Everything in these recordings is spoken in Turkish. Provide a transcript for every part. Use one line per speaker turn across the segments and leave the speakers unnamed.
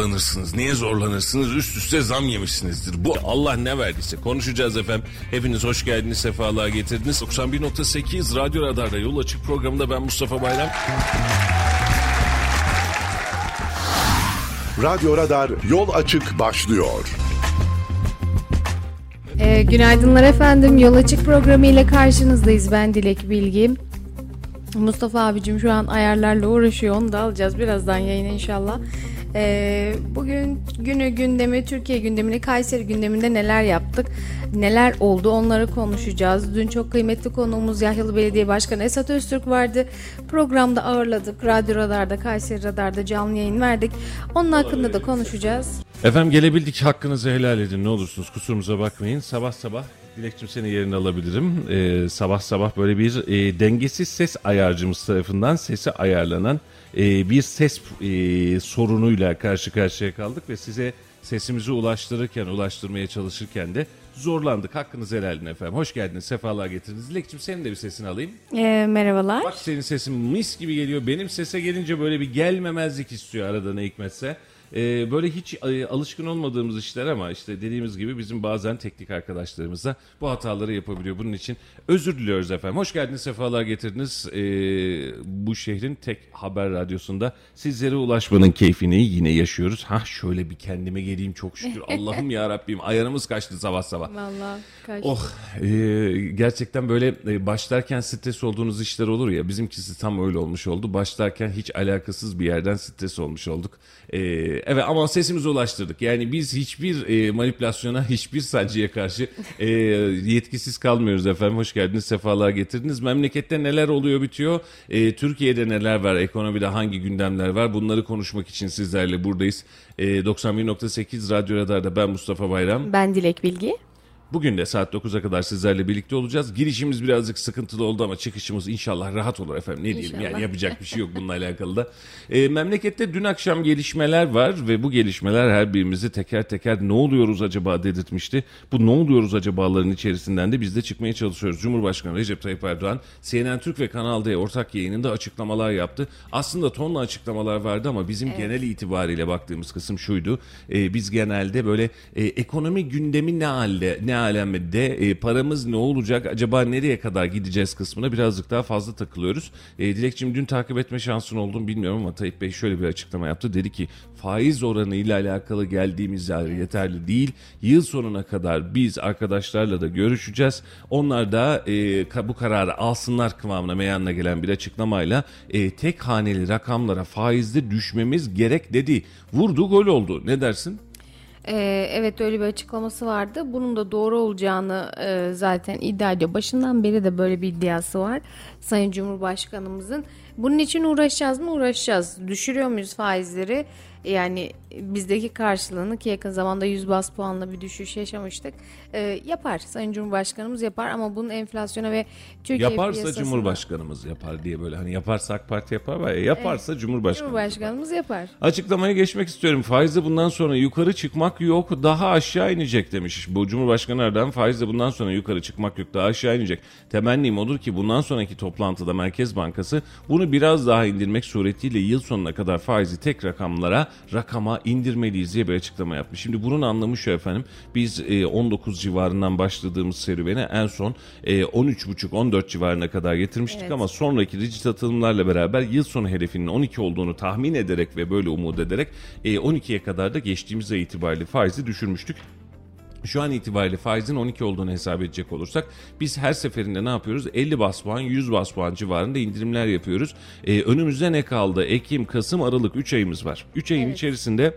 zorlanırsınız. Niye zorlanırsınız? Üst üste zam yemişsinizdir. Bu Allah ne verdiyse konuşacağız efendim. Hepiniz hoş geldiniz, sefalar getirdiniz. 91.8 Radyo Radar'da Yol Açık programında ben Mustafa Bayram.
Radyo Radar yol açık başlıyor.
Ee, günaydınlar efendim. Yol Açık programı ile karşınızdayız. Ben Dilek Bilgi. Mustafa abicim şu an ayarlarla uğraşıyor. Onu da alacağız birazdan yayına inşallah. Ee, bugün günü gündemi, Türkiye gündemini, Kayseri gündeminde neler yaptık, neler oldu onları konuşacağız. Dün çok kıymetli konuğumuz Yahyalı Belediye Başkanı Esat Öztürk vardı. Programda ağırladık. Radyo Radar'da, Kayseri Radar'da canlı yayın verdik. Onun hakkında da konuşacağız.
Efendim gelebildik hakkınızı helal edin ne olursunuz kusurumuza bakmayın. Sabah sabah Dilekçim seni yerine alabilirim. Ee, sabah sabah böyle bir e, dengesiz ses ayarcımız tarafından sesi ayarlanan e, bir ses e, sorunuyla karşı karşıya kaldık ve size sesimizi ulaştırırken, ulaştırmaya çalışırken de zorlandık. Hakkınızı helal edin efendim. Hoş geldiniz, sefalar getirdiniz. Dilekçim senin de bir sesini alayım.
Ee, merhabalar.
Bak senin sesin mis gibi geliyor. Benim sese gelince böyle bir gelmemezlik istiyor arada ne hikmetse. Ee, böyle hiç e, alışkın olmadığımız işler ama işte dediğimiz gibi bizim bazen teknik arkadaşlarımız da bu hataları yapabiliyor. Bunun için özür diliyoruz efendim. Hoş geldiniz, sefalar getirdiniz. Ee, bu şehrin tek haber radyosunda sizlere ulaşmanın keyfini yine yaşıyoruz. Ha şöyle bir kendime geleyim çok şükür. Allah'ım ya Rabbim ayarımız kaçtı sabah sabah.
Vallahi kaç.
Oh e, gerçekten böyle e, başlarken stres olduğunuz işler olur ya bizimkisi tam öyle olmuş oldu. Başlarken hiç alakasız bir yerden stres olmuş olduk. E, evet ama sesimizi ulaştırdık. Yani biz hiçbir e, manipülasyona hiçbir sancıya karşı e, yetkisiz kalmıyoruz efendim. Hoş geldiniz sefalar getirdiniz. Memlekette neler oluyor bitiyor. E, Türkiye'de neler var ekonomide hangi gündemler var bunları konuşmak için sizlerle buradayız. E, 91.8 Radyo Radar'da ben Mustafa Bayram.
Ben Dilek Bilgi.
Bugün de saat 9'a kadar sizlerle birlikte olacağız. Girişimiz birazcık sıkıntılı oldu ama çıkışımız inşallah rahat olur efendim. Ne diyelim
İnşallah.
yani yapacak bir şey yok bununla alakalı da. E, memlekette dün akşam gelişmeler var ve bu gelişmeler her birimizi teker teker ne oluyoruz acaba dedirtmişti. Bu ne oluyoruz acabaların içerisinden de biz de çıkmaya çalışıyoruz. Cumhurbaşkanı Recep Tayyip Erdoğan CNN Türk ve Kanal D ortak yayınında açıklamalar yaptı. Aslında tonla açıklamalar vardı ama bizim genel itibariyle baktığımız kısım şuydu. E, biz genelde böyle e, ekonomi gündemi ne halde ne alemde e, paramız ne olacak acaba nereye kadar gideceğiz kısmına birazcık daha fazla takılıyoruz. E, Dilekçim dün takip etme şansın oldu mu bilmiyorum ama Tayyip Bey şöyle bir açıklama yaptı. Dedi ki faiz oranı ile alakalı geldiğimiz yer yeterli değil. Yıl sonuna kadar biz arkadaşlarla da görüşeceğiz. Onlar da e, bu kararı alsınlar kıvamına meyanına gelen bir açıklamayla e, tek haneli rakamlara faizde düşmemiz gerek dedi. Vurdu gol oldu. Ne dersin?
Ee, evet öyle bir açıklaması vardı. Bunun da doğru olacağını e, zaten iddia ediyor. Başından beri de böyle bir iddiası var. Sayın Cumhurbaşkanımızın. Bunun için uğraşacağız mı? Uğraşacağız. Düşürüyor muyuz faizleri? Yani bizdeki karşılığını ki yakın zamanda 100 bas puanla bir düşüş yaşamıştık. Ee, yapar. Sayın Cumhurbaşkanımız yapar ama bunun enflasyona ve Türkiye
Yaparsa
piyasasına-
Cumhurbaşkanımız yapar diye böyle hani yaparsa AK Parti yapar var ya yaparsa Cumhurbaşkanımız yapar.
Cumhurbaşkanımız yapar.
Açıklamaya geçmek istiyorum. Faizde bundan sonra yukarı çıkmak yok, daha aşağı inecek demiş. Bu Cumhurbaşkanı Erdoğan faizde bundan sonra yukarı çıkmak yok, daha aşağı inecek. Temennim odur ki bundan sonraki toplantıda Merkez Bankası bunu biraz daha indirmek suretiyle yıl sonuna kadar faizi tek rakamlara, rakama indirmeliyiz diye bir açıklama yapmış. Şimdi bunun anlamı şu efendim. Biz e, 19 civarından başladığımız serüvene en son e, 13,5-14 civarına kadar getirmiştik
Evet.
ama sonraki rigid atılımlarla beraber yıl sonu hedefinin 12 olduğunu tahmin ederek ve böyle umut ederek e, 12'ye kadar da geçtiğimiz itibariyle faizi düşürmüştük. Şu an itibariyle faizin 12 olduğunu hesap edecek olursak biz her seferinde ne yapıyoruz? 50 bas puan, 100 bas puan civarında indirimler yapıyoruz. E, önümüzde ne kaldı? Ekim, Kasım, Aralık 3 ayımız var. 3 ayın
Evet.
içerisinde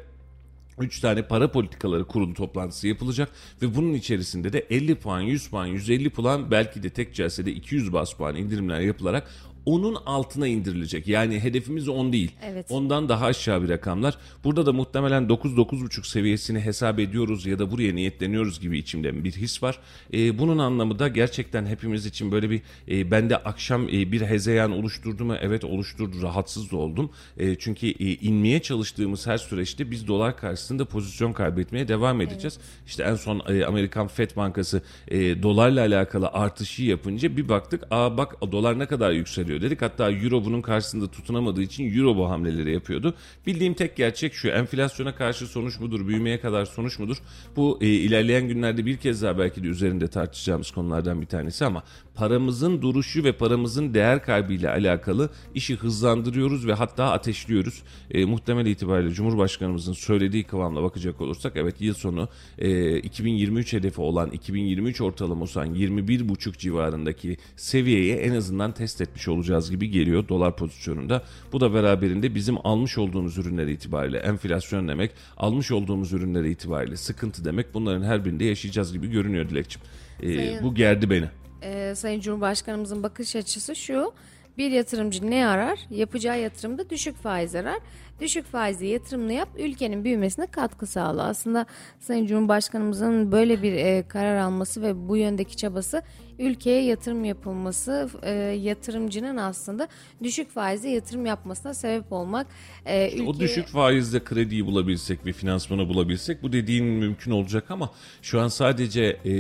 3 tane para politikaları kurulu toplantısı yapılacak ve bunun içerisinde de 50 puan, 100 puan, 150 puan belki de tek celsede 200 bas puan indirimler yapılarak onun altına indirilecek. Yani hedefimiz 10 değil.
Evet.
Ondan daha aşağı bir rakamlar. Burada da muhtemelen 9-9,5 seviyesini hesap ediyoruz ya da buraya niyetleniyoruz gibi içimde bir his var. E, bunun anlamı da gerçekten hepimiz için böyle bir e, ben de akşam e, bir hezeyan oluşturdu mu? Evet oluşturdu. Rahatsız da oldum. E, çünkü e, inmeye çalıştığımız her süreçte biz dolar karşısında pozisyon kaybetmeye devam edeceğiz. İşte en son e, Amerikan Fed Bankası e, dolarla alakalı artışı yapınca bir baktık. Aa bak dolar ne kadar yükseliyor dedik. Hatta euro bunun karşısında tutunamadığı için euro bu hamleleri yapıyordu. Bildiğim tek gerçek şu. Enflasyona karşı sonuç mudur? Büyümeye kadar sonuç mudur? Bu e, ilerleyen günlerde bir kez daha belki de üzerinde tartışacağımız konulardan bir tanesi ama paramızın duruşu ve paramızın değer kaybıyla alakalı işi hızlandırıyoruz ve hatta ateşliyoruz. E, muhtemel itibariyle Cumhurbaşkanımızın söylediği kıvamla bakacak olursak evet yıl sonu e, 2023 hedefi olan 2023 ortalaması olan 21,5 civarındaki seviyeyi en azından test etmiş olacağız gibi geliyor dolar pozisyonunda. Bu da beraberinde bizim almış olduğumuz ürünler itibariyle enflasyon demek, almış olduğumuz ürünler itibariyle sıkıntı demek. Bunların her birinde yaşayacağız gibi görünüyor Dilekçim. E, bu gerdi beni.
Ee, Sayın Cumhurbaşkanımızın bakış açısı şu. Bir yatırımcı ne arar? Yapacağı yatırımda düşük faiz arar. Düşük faizli yatırımını yap, ülkenin büyümesine katkı sağla. Aslında Sayın Cumhurbaşkanımızın böyle bir e, karar alması ve bu yöndeki çabası ülkeye yatırım yapılması, e, yatırımcının aslında düşük faizli yatırım yapmasına sebep olmak. E,
O
ülkeye-
düşük faizle krediyi bulabilsek ve finansmanı bulabilsek bu dediğin mümkün olacak ama şu an sadece e,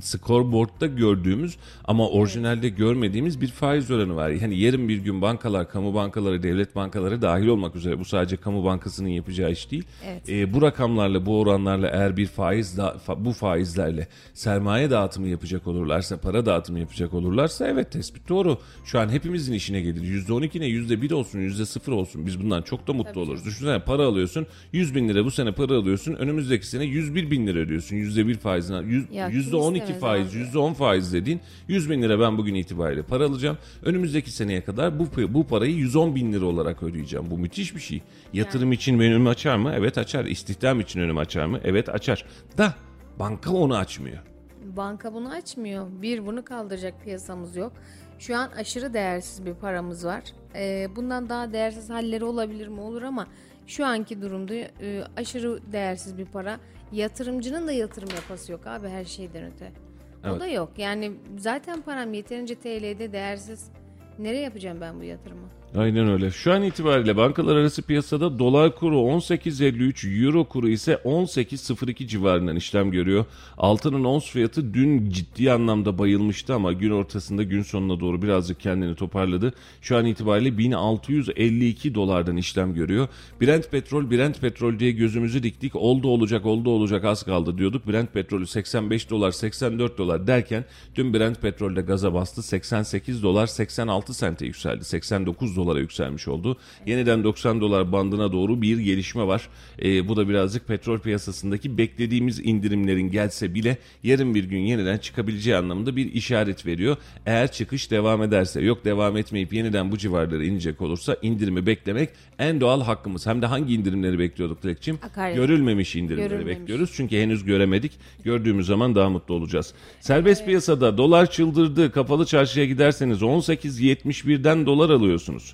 scoreboard'da gördüğümüz ama orijinalde görmediğimiz bir faiz oranı var. Yani yarın bir gün bankalar, kamu bankaları, devlet bankaları dahil olmak üzere bu sadece kamu bankasının yapacağı iş değil.
Evet.
E, bu rakamlarla, bu oranlarla eğer bir faiz da, fa- bu faizlerle sermaye dağıtımı yapacak olurlarsa, para dağıtımı yapacak olurlarsa evet tespit doğru. Şu an hepimizin işine gelir. %12 ne? %1 olsun, %0 olsun. Biz bundan çok da mutlu oluruz. Düşünsene para alıyorsun. 100 bin lira bu sene para alıyorsun. Önümüzdeki sene 101 bin lira ödüyorsun. %1 faizine. yüz-
Ya kim
%12
istemez
faiz,
abi?
%10 faiz dediğin 100 bin lira ben bugün itibariyle para alacağım. Önümüzdeki seneye kadar bu, bu parayı 110 bin lira olarak ödeyeceğim. Bu müthiş bir şey. Yatırım için benim önümü açar mı? Evet açar. İstihdam için önümü açar mı? Evet açar. Da banka onu açmıyor.
Banka bunu açmıyor. Bir bunu kaldıracak piyasamız yok. Şu an aşırı değersiz bir paramız var. Ee, bundan daha değersiz halleri olabilir mi olur ama şu anki durumda e, aşırı değersiz bir para. Yatırımcının da yatırım yapası yok abi her şeyden öte. O
Evet.
da yok. Yani zaten param yeterince TL'de değersiz. Nereye yapacağım ben bu yatırımı?
Aynen öyle. Şu an itibariyle bankalar arası piyasada dolar kuru 18.53, euro kuru ise 18.02 civarından işlem görüyor. Altının ons fiyatı dün ciddi anlamda bayılmıştı ama gün ortasında gün sonuna doğru birazcık kendini toparladı. Şu an itibariyle 1652 dolardan işlem görüyor. Brent petrol, Brent petrol diye gözümüzü diktik. Oldu olacak, oldu olacak az kaldı diyorduk. Brent petrolü 85 dolar, 84 dolar derken dün Brent petrolde gaza bastı. 88 dolar 86 sente yükseldi. 89 dolara yükselmiş oldu. Yeniden 90 dolar bandına doğru bir gelişme var. Ee, bu da birazcık petrol piyasasındaki beklediğimiz indirimlerin gelse bile yarın bir gün yeniden çıkabileceği anlamında bir işaret veriyor. Eğer çıkış devam ederse yok devam etmeyip yeniden bu civarlara inecek olursa indirimi beklemek en doğal hakkımız. Hem de hangi indirimleri bekliyorduk Dilekçim? Görülmemiş indirimleri
Görülmemiş.
bekliyoruz. Çünkü henüz göremedik. Gördüğümüz zaman daha mutlu olacağız. Serbest piyasada dolar çıldırdı. Kapalı çarşıya giderseniz 18.71'den dolar alıyorsunuz.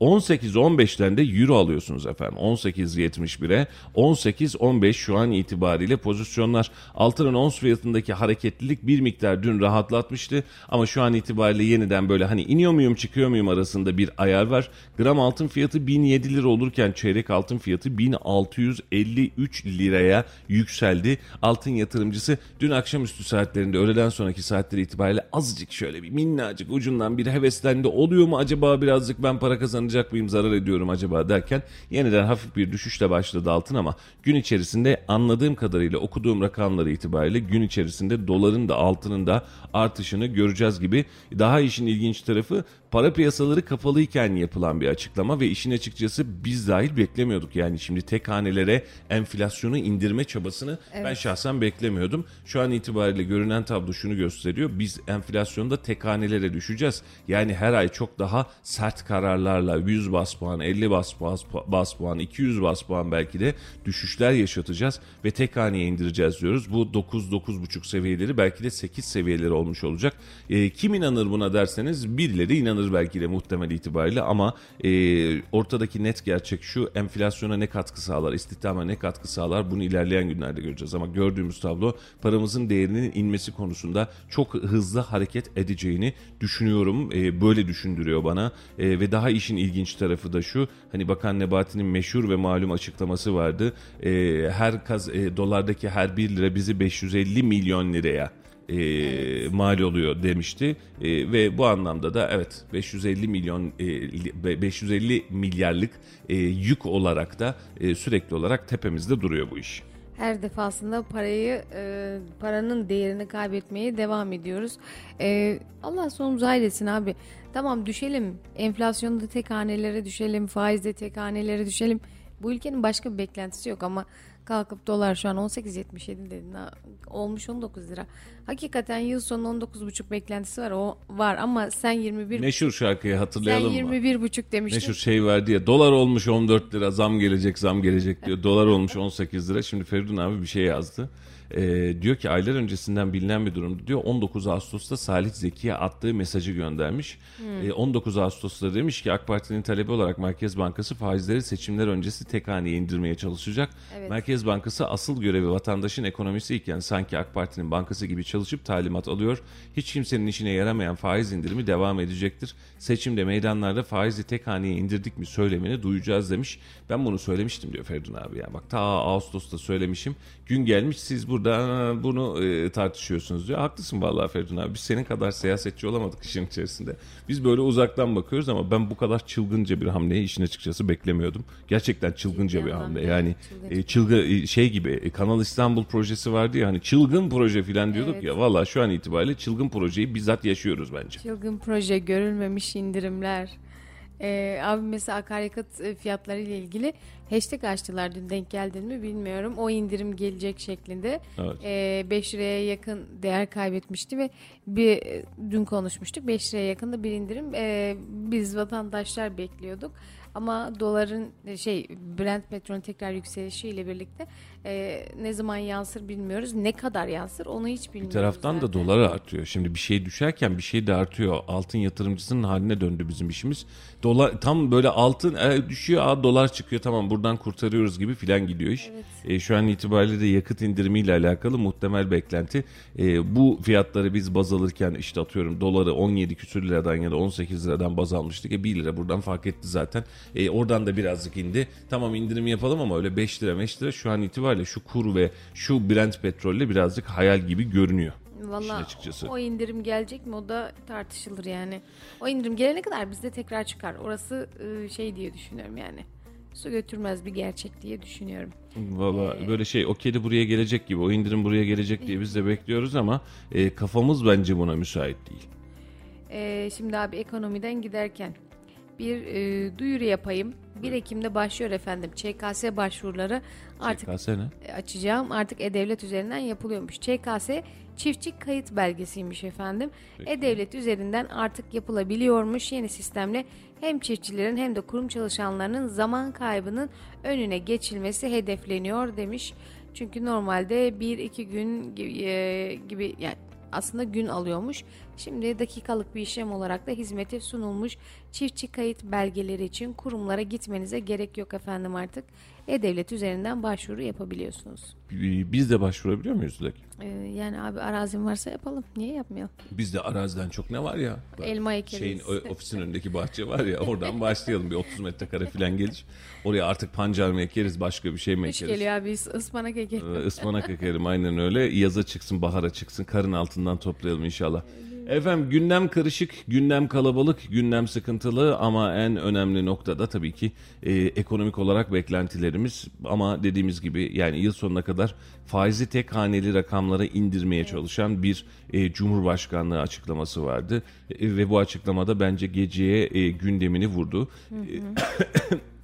18.15'ten de euro alıyorsunuz efendim. 18.71'e 18.15 şu an itibariyle pozisyonlar. Altının ons fiyatındaki hareketlilik bir miktar dün rahatlatmıştı. Ama şu an itibariyle yeniden böyle hani iniyor muyum çıkıyor muyum arasında bir ayar var. Gram altın fiyatı 1007 lira olurken çeyrek altın fiyatı 1653 liraya yükseldi. Altın yatırımcısı dün akşamüstü saatlerinde öğleden sonraki saatleri itibariyle azıcık şöyle bir minnacık ucundan bir heveslendi. Oluyor mu acaba birazcık ben para kazanacak mıyım zarar ediyorum acaba derken yeniden hafif bir düşüşle başladı altın ama gün içerisinde anladığım kadarıyla okuduğum rakamları itibariyle gün içerisinde doların da altının da artışını göreceğiz gibi. Daha işin ilginç tarafı para piyasaları kapalıyken yapılan bir açıklama ve işin açıkçası biz dahil beklemiyorduk. Yani şimdi tek hanelere enflasyonu indirme çabasını ben şahsen beklemiyordum. Şu an itibariyle görünen tablo şunu gösteriyor. Biz enflasyonda tek hanelere düşeceğiz. Yani her ay çok daha sert kararlarla 100 bas puan, 50 bas, bas, bas puan, 200 bas puan belki de düşüşler yaşatacağız ve tek haneye indireceğiz diyoruz. Bu 9-9,5 seviyeleri belki de 8 seviyeleri olmuş olacak. E, kim inanır buna derseniz birileri inanır belki de muhtemel itibariyle ama e, ortadaki net gerçek şu enflasyona ne katkı sağlar, istihdama ne katkı sağlar bunu ilerleyen günlerde göreceğiz. Ama gördüğümüz tablo paramızın değerinin inmesi konusunda çok hızlı hareket edeceğini düşünüyorum. E, böyle düşündürüyor bana E, ve daha işin ilginç tarafı da şu hani Bakan Nebati'nin meşhur ve malum açıklaması vardı. E, her kaz, e, dolardaki her 1 lira bizi 550 milyon liraya e, mal oluyor demişti E, ve bu anlamda da evet 550 milyon e, li- 550 milyarlık e, yük olarak da e, sürekli olarak tepemizde duruyor bu iş.
Her defasında parayı, e, paranın değerini kaybetmeye devam ediyoruz. E, Allah sonumuzu hayretsin abi. Tamam düşelim, enflasyonda tek hanelere düşelim, faizde tek hanelere düşelim. Bu ülkenin başka bir beklentisi yok ama kalkıp dolar şu an 18.77 dedin olmuş 19 lira. Hakikaten yıl sonu 19.5 beklentisi var o var ama sen 21
Meşhur şarkıyı
sen
hatırlayalım mı?
21.5 demiştin.
Meşhur şey var diye dolar olmuş 14 lira zam gelecek zam gelecek diyor. dolar olmuş 18 lira. Şimdi Feridun abi bir şey yazdı. Ee, diyor ki aylar öncesinden bilinen bir durumdu diyor. 19 Ağustos'ta Salih Zeki'ye attığı mesajı göndermiş. Ee, 19 Ağustos'ta demiş ki AK Parti'nin talebi olarak Merkez Bankası faizleri seçimler öncesi tek haneye indirmeye çalışacak.
Evet.
Merkez Bankası asıl görevi vatandaşın ekonomisi iken sanki AK Parti'nin bankası gibi çalışıp talimat alıyor. Hiç kimsenin işine yaramayan faiz indirimi devam edecektir. Seçimde meydanlarda faizi tek haneye indirdik mi söylemini duyacağız demiş. Ben bunu söylemiştim diyor Feridun abi ya. Bak ta Ağustos'ta söylemişim. Gün gelmiş siz burada "Aa, bunu e, tartışıyorsunuz diyor. Haklısın vallahi Feridun abi. Biz senin kadar siyasetçi olamadık işin içerisinde. Biz böyle uzaktan bakıyoruz ama ben bu kadar çılgınca bir hamleyi işin açıkçası beklemiyordum. Gerçekten çılgınca bir
Ciddi
hamle. Yani
çılgın.
e, çılgın e, şey gibi e, Kanal İstanbul projesi vardı ya hani çılgın proje filan diyorduk
Evet.
ya. Vallahi şu an itibariyle çılgın projeyi bizzat yaşıyoruz bence.
Çılgın proje, görülmemiş indirimler. Ee, abi mesela akaryakıt e, fiyatları ile ilgili hashtag açtılar dün denk geldin mi bilmiyorum. O indirim gelecek şeklinde.
Evet.
Ee, 5 liraya yakın değer kaybetmişti ve bir e, dün konuşmuştuk 5 liraya yakın da bir indirim e, biz vatandaşlar bekliyorduk. Ama doların e, şey Brent petrolün tekrar yükselişiyle birlikte e, ne zaman yansır bilmiyoruz. Ne kadar yansır onu hiç bilmiyoruz.
Bir taraftan da
zaten.
dolar artıyor. Şimdi bir şey düşerken bir şey de artıyor. Altın yatırımcısının haline döndü bizim işimiz. Dolar tam böyle altın e, düşüyor, aa, dolar çıkıyor. Tamam buradan kurtarıyoruz gibi filan gidiyor iş. E, şu an itibariyle de yakıt indirimiyle alakalı muhtemel beklenti. E, bu fiyatları biz baz alırken işte atıyorum doları 17 küsür liradan ya da 18 liradan baz almıştık. E 1 lira buradan fark etti zaten. E, oradan da birazcık indi. Tamam indirim yapalım ama öyle 5 lira 5 lira şu an itibariyle şu kur ve şu Brent petrolle birazcık hayal gibi görünüyor.
Valla
açıkçası.
o indirim gelecek mi o da tartışılır yani. O indirim gelene kadar bizde tekrar çıkar. Orası e, şey diye düşünüyorum yani. Su götürmez bir gerçek diye düşünüyorum.
Valla böyle şey o kedi buraya gelecek gibi o indirim buraya gelecek diye biz de bekliyoruz ama e, kafamız bence buna müsait değil.
E, şimdi abi ekonomiden giderken bir e, duyuru yapayım. 1 Ekim'de başlıyor efendim. ÇKS başvuruları artık
KS ne?
e, açacağım. Artık E-Devlet üzerinden yapılıyormuş. ÇKS çiftçi kayıt belgesiymiş efendim. E-Devlet üzerinden artık yapılabiliyormuş yeni sistemle hem çiftçilerin hem de kurum çalışanlarının zaman kaybının önüne geçilmesi hedefleniyor demiş. Çünkü normalde 1-2 gün gibi, e, gibi yani aslında gün alıyormuş. Şimdi dakikalık bir işlem olarak da hizmete sunulmuş. Çiftçi kayıt belgeleri için kurumlara gitmenize gerek yok efendim artık. E-Devlet üzerinden başvuru yapabiliyorsunuz.
B- Biz de başvurabiliyor muyuz Dilek?
Ee, yani abi arazin varsa yapalım. Niye yapmayalım?
Bizde araziden çok ne var ya?
Elma ekeriz.
Şeyin ofisin önündeki bahçe var ya oradan başlayalım bir 30 metrekare falan gelir. Oraya artık pancar mı ekeriz başka bir şey mi
Kış
ekeriz?
geliyor abi ıspanak ekelim.
Ee, Ispanak ekerim aynen öyle. Yaza çıksın, bahara çıksın. Karın altından toplayalım inşallah. Efendim gündem karışık, gündem kalabalık, gündem sıkıntılı ama en önemli noktada tabii ki e, ekonomik olarak beklentilerimiz ama dediğimiz gibi yani yıl sonuna kadar faizi tek haneli rakamlara indirmeye çalışan bir e, Cumhurbaşkanlığı açıklaması vardı E, ve bu açıklamada bence geceye e, gündemini vurdu. E,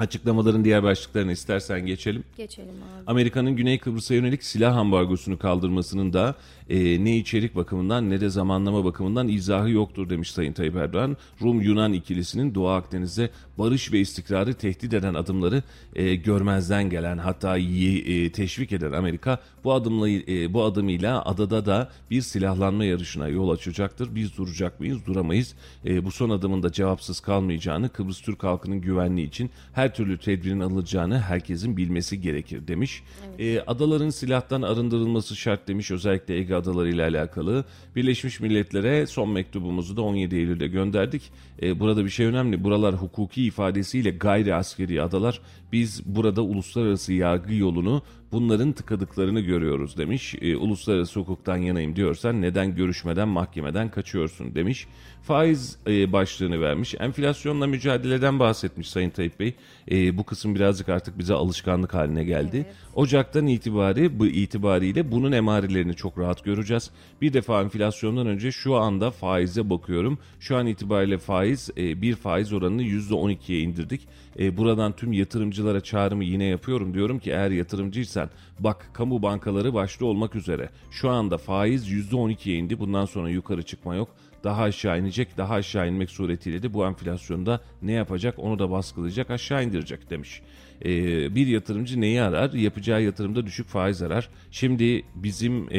Açıklamaların diğer başlıklarına istersen geçelim.
Geçelim abi.
Amerika'nın Güney Kıbrıs'a yönelik silah ambargosunu kaldırmasının da e, ne içerik bakımından ne de zamanlama bakımından izahı yoktur demiş Sayın Tayyip Erdoğan. Rum-Yunan ikilisinin Doğu Akdeniz'de barış ve istikrarı tehdit eden adımları e, görmezden gelen hatta iyi, e, teşvik eden Amerika bu adımla e, bu adımıyla adada da bir silahlanma yarışına yol açacaktır. Biz duracak mıyız? Duramayız. E, bu son adımın da cevapsız kalmayacağını Kıbrıs Türk halkının güvenliği için her türlü tedbirin alınacağını herkesin bilmesi gerekir demiş. E, adaların silahtan arındırılması şart demiş özellikle Ege Adaları ile alakalı. Birleşmiş Milletler'e son mektubumuzu da 17 Eylül'de gönderdik. E, burada bir şey önemli. Buralar hukuki ifadesiyle gayri askeri adalar. Biz burada uluslararası yargı yolunu bunların tıkadıklarını görüyoruz demiş. E, uluslararası hukuktan yanayım diyorsan neden görüşmeden mahkemeden kaçıyorsun demiş. Faiz e, başlığını vermiş. Enflasyonla mücadeleden bahsetmiş Sayın Tayyip Bey. E, bu kısım birazcık artık bize alışkanlık haline geldi. Ocaktan itibari bu itibariyle bunun emarelerini çok rahat göreceğiz. Bir defa enflasyondan önce şu anda faize bakıyorum. Şu an itibariyle faiz e, bir faiz oranını %12'ye indirdik. E, buradan tüm yatırımcılara çağrımı yine yapıyorum. Diyorum ki eğer yatırımcıysan bak kamu bankaları başta olmak üzere şu anda faiz %12'ye indi. Bundan sonra yukarı çıkma yok daha aşağı inecek. Daha aşağı inmek suretiyle de bu enflasyonda ne yapacak onu da baskılayacak aşağı indirecek demiş. Ee, bir yatırımcı neyi arar? Yapacağı yatırımda düşük faiz arar. Şimdi bizim e,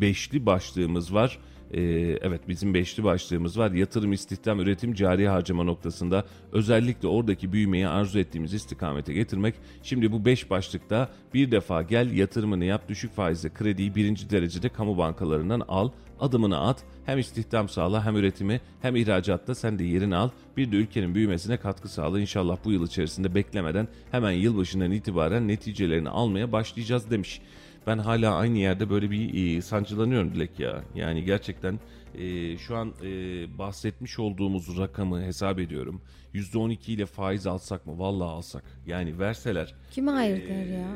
beşli başlığımız var. Ee, evet bizim beşli başlığımız var. Yatırım, istihdam, üretim, cari harcama noktasında özellikle oradaki büyümeyi arzu ettiğimiz istikamete getirmek. Şimdi bu beş başlıkta bir defa gel yatırımını yap, düşük faizle krediyi birinci derecede kamu bankalarından al, adımını at. Hem istihdam sağla hem üretimi hem ihracatta sen de yerini al. Bir de ülkenin büyümesine katkı sağla. İnşallah bu yıl içerisinde beklemeden hemen yılbaşından itibaren neticelerini almaya başlayacağız demiş. Ben hala aynı yerde böyle bir e, sancılanıyorum Dilek ya. Yani gerçekten e, şu an e, bahsetmiş olduğumuz rakamı hesap ediyorum. %12 ile faiz alsak mı? Vallahi alsak. Yani verseler.
Kime hayır der ya?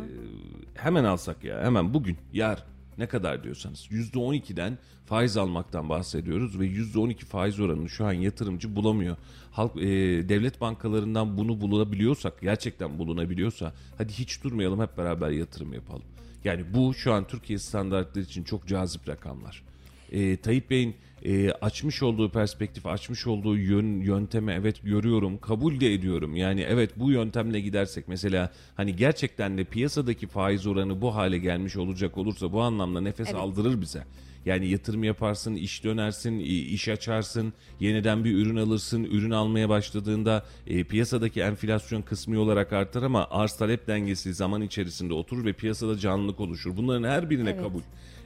Hemen alsak ya. Hemen bugün, yar ne kadar diyorsanız %12'den faiz almaktan bahsediyoruz ve %12 faiz oranını şu an yatırımcı bulamıyor. Halk e, devlet bankalarından bunu bulunabiliyorsak, gerçekten bulunabiliyorsa hadi hiç durmayalım hep beraber yatırım yapalım. Yani bu şu an Türkiye standartları için çok cazip rakamlar. E, Tayyip Bey'in e, açmış olduğu perspektif, açmış olduğu yön, yönteme evet görüyorum, kabul de ediyorum. Yani evet bu yöntemle gidersek mesela hani gerçekten de piyasadaki faiz oranı bu hale gelmiş olacak olursa bu anlamda nefes
Evet.
aldırır bize. Yani yatırım yaparsın, iş dönersin, iş açarsın, yeniden bir ürün alırsın. Ürün almaya başladığında e, piyasadaki enflasyon kısmi olarak artar ama arz talep dengesi zaman içerisinde oturur ve piyasada canlılık oluşur. Bunların her birine
Evet.
kabul.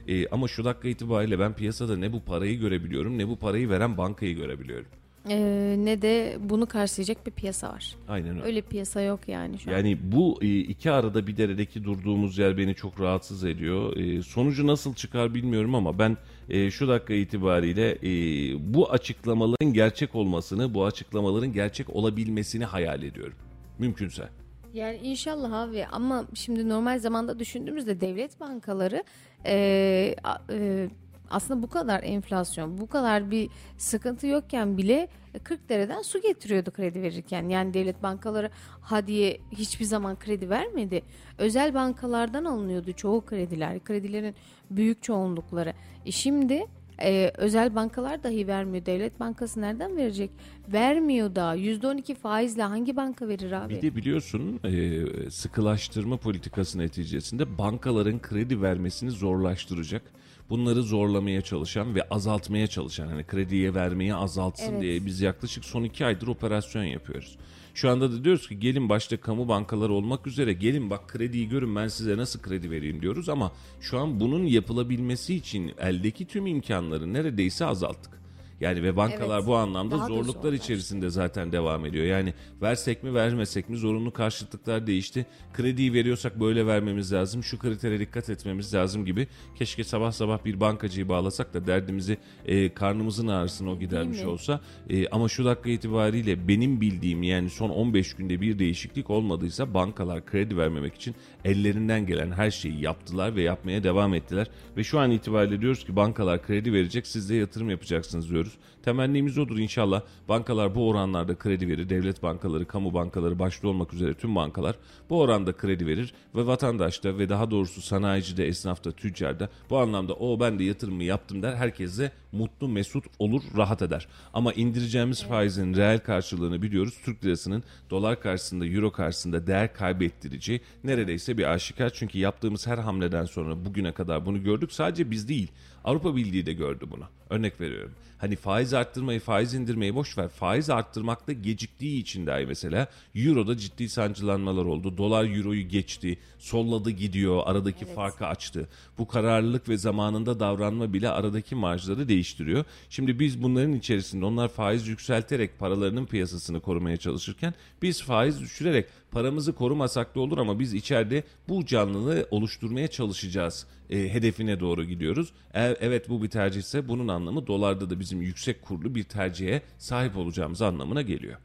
E, ama şu dakika itibariyle ben piyasada ne bu parayı görebiliyorum ne bu parayı veren bankayı görebiliyorum.
Ee, ne de bunu karşılayacak bir piyasa var.
Aynen öyle.
Öyle piyasa yok yani şu an.
Yani bu e, iki arada bir deredeki durduğumuz yer beni çok rahatsız ediyor. E, Sonucu nasıl çıkar bilmiyorum ama ben e, şu dakika itibariyle e, bu açıklamaların gerçek olmasını, bu açıklamaların gerçek olabilmesini hayal ediyorum. Mümkünse.
Yani inşallah abi ama şimdi normal zamanda düşündüğümüzde devlet bankaları e, e, aslında bu kadar enflasyon, bu kadar bir sıkıntı yokken bile 40 dereden su getiriyordu kredi verirken. Yani devlet bankaları hadiye hiçbir zaman kredi vermedi. Özel bankalardan alınıyordu çoğu krediler, kredilerin büyük çoğunlukları. E şimdi e, özel bankalar dahi vermiyor. Devlet bankası nereden verecek? Vermiyor da %12 faizle hangi banka verir abi?
Bir de biliyorsun e, sıkılaştırma politikası neticesinde bankaların kredi vermesini zorlaştıracak. Bunları zorlamaya çalışan ve azaltmaya çalışan hani krediye vermeyi azaltsın
Evet.
diye biz yaklaşık son iki aydır operasyon yapıyoruz. Şu anda da diyoruz ki gelin başta kamu bankaları olmak üzere gelin bak krediyi görün ben size nasıl kredi vereyim diyoruz ama şu an bunun yapılabilmesi için eldeki tüm imkanları neredeyse azalttık. Yani ve bankalar
Evet.
bu anlamda
Daha
zorluklar içerisinde zaten devam ediyor. Yani versek mi vermesek mi zorunlu karşıtlıklar değişti. Krediyi veriyorsak böyle vermemiz lazım. Şu kritere dikkat etmemiz lazım gibi. Keşke sabah sabah bir bankacıyı bağlasak da derdimizi e, karnımızın ağrısını o gidermiş olsa. E, ama şu dakika itibariyle benim bildiğim yani son 15 günde bir değişiklik olmadıysa bankalar kredi vermemek için ellerinden gelen her şeyi yaptılar ve yapmaya devam ettiler. Ve şu an itibariyle diyoruz ki bankalar kredi verecek siz de yatırım yapacaksınız diyoruz. Temennimiz odur inşallah. Bankalar bu oranlarda kredi verir. Devlet bankaları, kamu bankaları başta olmak üzere tüm bankalar bu oranda kredi verir ve vatandaş da ve daha doğrusu sanayicide, esnafta, tüccarda bu anlamda o ben de yatırımı yaptım der. Herkes de mutlu, mesut olur, rahat eder. Ama indireceğimiz faizin reel karşılığını biliyoruz. Türk lirasının dolar karşısında, euro karşısında değer kaybettirici neredeyse bir aşikar. Çünkü yaptığımız her hamleden sonra bugüne kadar bunu gördük. Sadece biz değil. Avrupa Birliği de gördü bunu. Örnek veriyorum. Hani faiz arttırmayı, faiz indirmeyi boş ver. Faiz arttırmakta geciktiği için dahi mesela Euro'da ciddi sancılanmalar oldu. Dolar Euro'yu geçti, solladı gidiyor, aradaki farkı açtı. Bu kararlılık ve zamanında davranma bile aradaki marjları değiştiriyor. Şimdi biz bunların içerisinde onlar faiz yükselterek paralarının piyasasını korumaya çalışırken biz faiz düşürerek paramızı korumasak da olur ama biz içeride bu canlılığı oluşturmaya çalışacağız e, hedefine doğru gidiyoruz. Eğer evet bu bir tercihse bunun anlamı dolarda da bizim yüksek kurlu bir tercihe sahip olacağımız anlamına geliyor.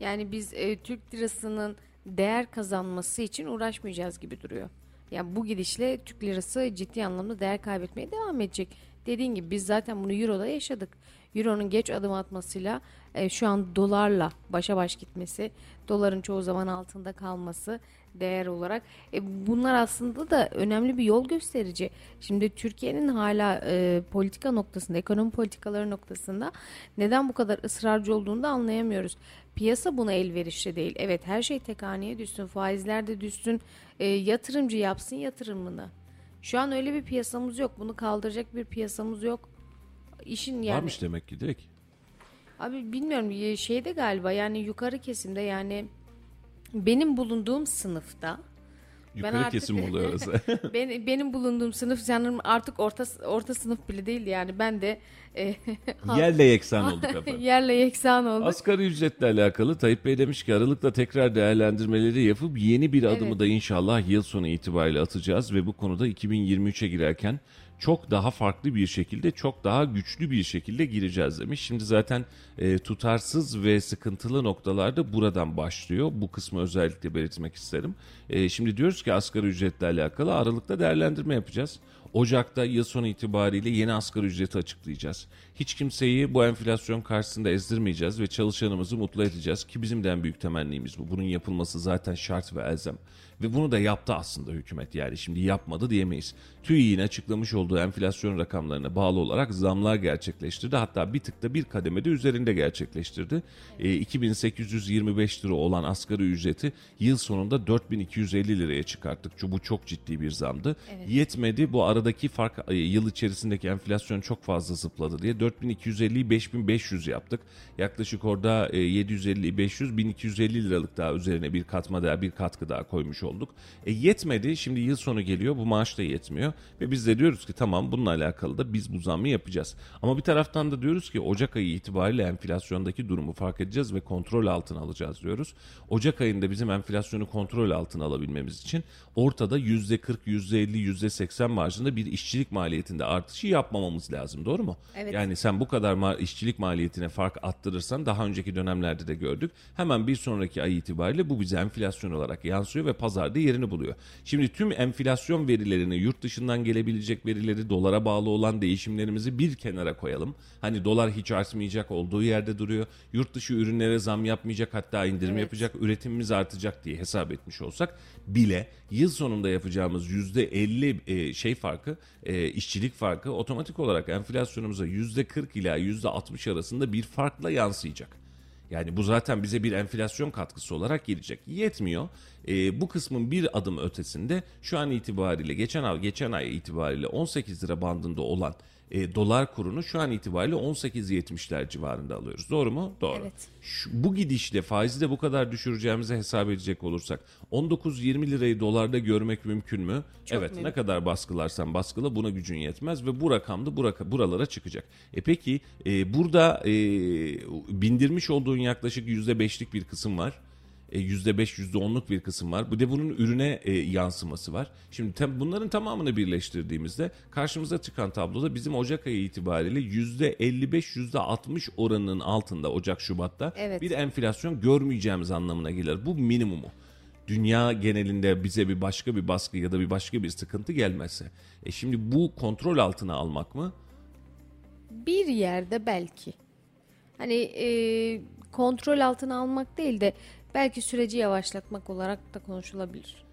Yani biz e, Türk lirasının değer kazanması için uğraşmayacağız gibi duruyor. Yani bu gidişle Türk lirası ciddi anlamda değer kaybetmeye devam edecek. Dediğin gibi biz zaten bunu Euro'da yaşadık. Euro'nun geç adım atmasıyla e, şu an dolarla başa baş gitmesi, doların çoğu zaman altında kalması değer olarak. E, bunlar aslında da önemli bir yol gösterici. Şimdi Türkiye'nin hala e, politika noktasında, ekonomi politikaları noktasında neden bu kadar ısrarcı olduğunu da anlayamıyoruz. Piyasa buna elverişli değil. Evet her şey tek haneye düşsün, faizler de düşsün, e, yatırımcı yapsın yatırımını. Şu an öyle bir piyasamız yok. Bunu kaldıracak bir piyasamız yok. İşin yani
Varmış demek ki direkt.
Abi bilmiyorum şeyde galiba yani yukarı kesimde yani benim bulunduğum sınıfta
Yukarı
artık-
kesim oluyor orası.
ben, benim bulunduğum sınıf sanırım artık orta orta sınıf bile değil yani ben de e,
Yerle yeksan olduk efendim.
yerle yeksan oldum.
Asgari ücretle alakalı Tayyip Bey demiş ki Aralık'ta tekrar değerlendirmeleri yapıp yeni bir adımı
Evet.
da inşallah yıl sonu itibariyle atacağız ve bu konuda 2023'e girerken çok daha farklı bir şekilde çok daha güçlü bir şekilde gireceğiz demiş. Şimdi zaten e, tutarsız ve sıkıntılı noktalarda buradan başlıyor. Bu kısmı özellikle belirtmek isterim. E, şimdi diyoruz ki asgari ücretle alakalı Aralık'ta değerlendirme yapacağız. Ocak'ta yıl sonu itibariyle yeni asgari ücreti açıklayacağız. Hiç kimseyi bu enflasyon karşısında ezdirmeyeceğiz ve çalışanımızı mutlu edeceğiz ki bizim de en büyük temennimiz bu. Bunun yapılması zaten şart ve elzem. Ve bunu da yaptı aslında hükümet yani şimdi yapmadı diyemeyiz. TÜİ'nin açıklamış olduğu enflasyon rakamlarına bağlı olarak zamlar gerçekleştirdi. Hatta bir tık da bir kademede üzerinde gerçekleştirdi. E, 2825 lira olan asgari ücreti yıl sonunda 4250 liraya çıkarttık. Bu çok ciddi bir zamdı. Yetmedi bu aradaki fark e, yıl içerisindeki enflasyon çok fazla zıpladı diye 4250'yi 5500 yaptık. Yaklaşık orada e, 750 500 1250 liralık daha üzerine bir katma daha bir katkı daha koymuş olduk. E, yetmedi. Şimdi yıl sonu geliyor. Bu maaş da yetmiyor ve biz de diyoruz ki tamam bununla alakalı da biz bu zammı yapacağız. Ama bir taraftan da diyoruz ki Ocak ayı itibariyle enflasyondaki durumu fark edeceğiz ve kontrol altına alacağız diyoruz. Ocak ayında bizim enflasyonu kontrol altına alabilmemiz için ortada %40, %50, %80 marjında bir işçilik maliyetinde artışı yapmamamız lazım. Doğru mu?
Evet.
Yani sen bu kadar ma- işçilik maliyetine fark attırırsan daha önceki dönemlerde de gördük. Hemen bir sonraki ay itibariyle bu bize enflasyon olarak yansıyor ve pazarda yerini buluyor. Şimdi tüm enflasyon verilerini, yurt dışından gelebilecek verileri, dolara bağlı olan değişimlerimizi bir kenara koyalım. Hani dolar hiç artmayacak, olduğu yerde duruyor. Yurt dışı ürünlere zam yapmayacak, hatta indirim
Evet.
yapacak, üretimimiz artacak diye hesap etmiş olsak bile yıl sonunda yapacağımız %50 e, şey farkı, e, işçilik farkı otomatik olarak enflasyonumuza %40 ila %60 arasında bir farkla yansıyacak. Yani bu zaten bize bir enflasyon katkısı olarak gelecek. Yetmiyor. E, bu kısmın bir adım ötesinde şu an itibariyle geçen ay geçen ay itibariyle 18 lira bandında olan e, dolar kurunu şu an itibariyle 18.70'ler civarında alıyoruz. Doğru mu? Doğru.
Evet.
Şu, bu gidişle faizi de bu kadar düşüreceğimizi hesap edecek olursak 19-20 lirayı dolarda görmek mümkün mü?
Çok
evet
mümkün.
ne kadar baskılarsan baskıla buna gücün yetmez ve bu rakam da buraka, buralara çıkacak. E peki e, burada e, bindirmiş olduğun yaklaşık %5'lik bir kısım var. E, %5, %10'luk bir kısım var. Bir de bunun ürüne e, yansıması var. Şimdi tem, bunların tamamını birleştirdiğimizde karşımıza çıkan tabloda bizim Ocak ayı itibariyle %55, %60 oranının altında Ocak, Şubat'ta
Evet.
bir enflasyon görmeyeceğimiz anlamına gelir. Bu minimumu. Dünya genelinde bize bir başka bir baskı ya da bir başka bir sıkıntı gelmezse. E şimdi bu kontrol altına almak mı?
Bir yerde belki. hani e, kontrol altına almak değil de belki süreci yavaşlatmak olarak da konuşulabilir.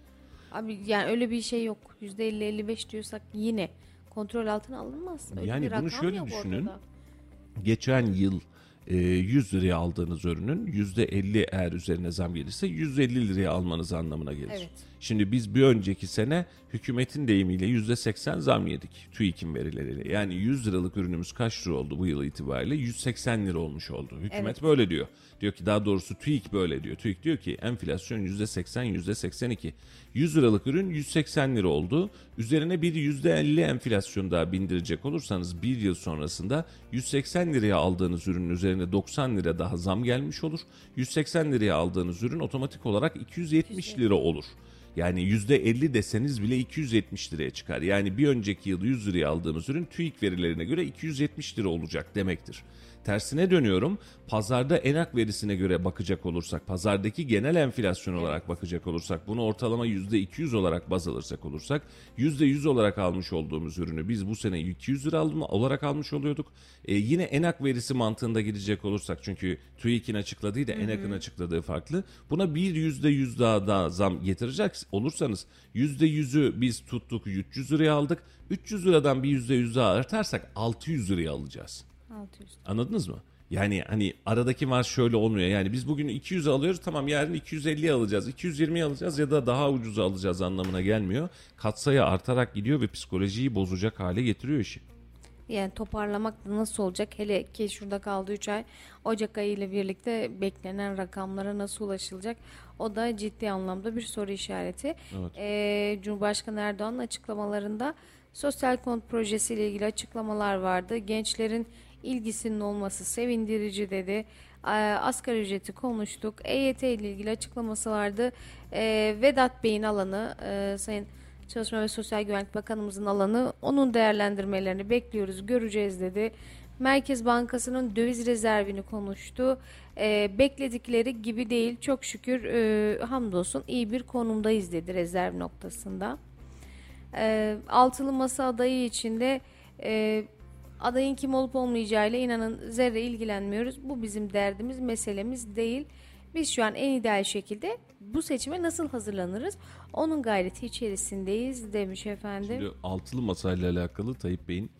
Abi yani öyle bir şey yok. %50-55 diyorsak yine kontrol altına alınmaz. Öyle
Yani bunu şöyle düşünün.
ortada.
geçen yıl e, 100 liraya aldığınız ürünün %50 eğer üzerine zam gelirse 150 liraya almanız anlamına gelir.
Evet.
Şimdi biz bir önceki sene hükümetin deyimiyle %80 zam yedik TÜİK'in verileriyle. Yani 100 liralık ürünümüz kaç lira oldu bu yıl itibariyle? 180 lira olmuş oldu. Hükümet
Evet.
böyle diyor. Diyor ki daha doğrusu TÜİK böyle diyor. TÜİK diyor ki enflasyon %80 %82. 100 liralık ürün 180 lira oldu. Üzerine bir %50 enflasyon daha bindirecek olursanız bir yıl sonrasında 180 liraya aldığınız ürünün üzerine 90 lira daha zam gelmiş olur. 180 liraya aldığınız ürün otomatik olarak 270 lira olur. Yani %50 deseniz bile 270 liraya çıkar. Yani bir önceki yıl 100 liraya aldığımız ürün TÜİK verilerine göre 270 lira olacak demektir. Tersine dönüyorum. Pazarda enak verisine göre bakacak olursak, pazardaki genel enflasyon olarak bakacak olursak, bunu ortalama %200 olarak baz alırsak olursak, %100 olarak almış olduğumuz ürünü biz bu sene 200 lira olarak almış oluyorduk. E, yine enak verisi mantığında gidecek olursak, çünkü TÜİK'in açıkladığı da enak'ın açıkladığı farklı. Buna bir %100 daha, daha zam getirecek olursanız %100'ü biz tuttuk 300 liraya aldık. 300 liradan bir %100 daha artarsak 600 liraya alacağız.
600.
Anladınız mı? Yani hani aradaki marş şöyle olmuyor. Yani biz bugün 200 alıyoruz tamam yarın 250 alacağız, 220 alacağız ya da daha ucuza alacağız anlamına gelmiyor. Katsayı artarak gidiyor ve psikolojiyi bozacak hale getiriyor işi.
Yani toparlamak da nasıl olacak? Hele ki şurada kaldı 3 ay. Ocak ayı ile birlikte beklenen rakamlara nasıl ulaşılacak? O da ciddi anlamda bir soru işareti. Ee, Cumhurbaşkanı Erdoğan'ın açıklamalarında sosyal konut projesiyle ilgili açıklamalar vardı. Gençlerin ilgisinin olması sevindirici dedi. Ee, Asgari ücreti konuştuk. EYT ile ilgili açıklaması vardı. Ee, Vedat Bey'in alanı e, Sayın Çalışma ve Sosyal Güvenlik Bakanımızın alanı. Onun değerlendirmelerini bekliyoruz, göreceğiz dedi. Merkez Bankası'nın döviz rezervini konuştu. Ee, bekledikleri gibi değil. Çok şükür e, hamdolsun iyi bir konumdayız dedi rezerv noktasında. Ee, altılı masa adayı içinde e, adayın kim olup olmayacağıyla inanın zerre ilgilenmiyoruz. Bu bizim derdimiz, meselemiz değil. Biz şu an en ideal şekilde bu seçime nasıl hazırlanırız? Onun gayreti içerisindeyiz demiş efendim.
Şimdi altılı masayla alakalı Tayyip Bey'in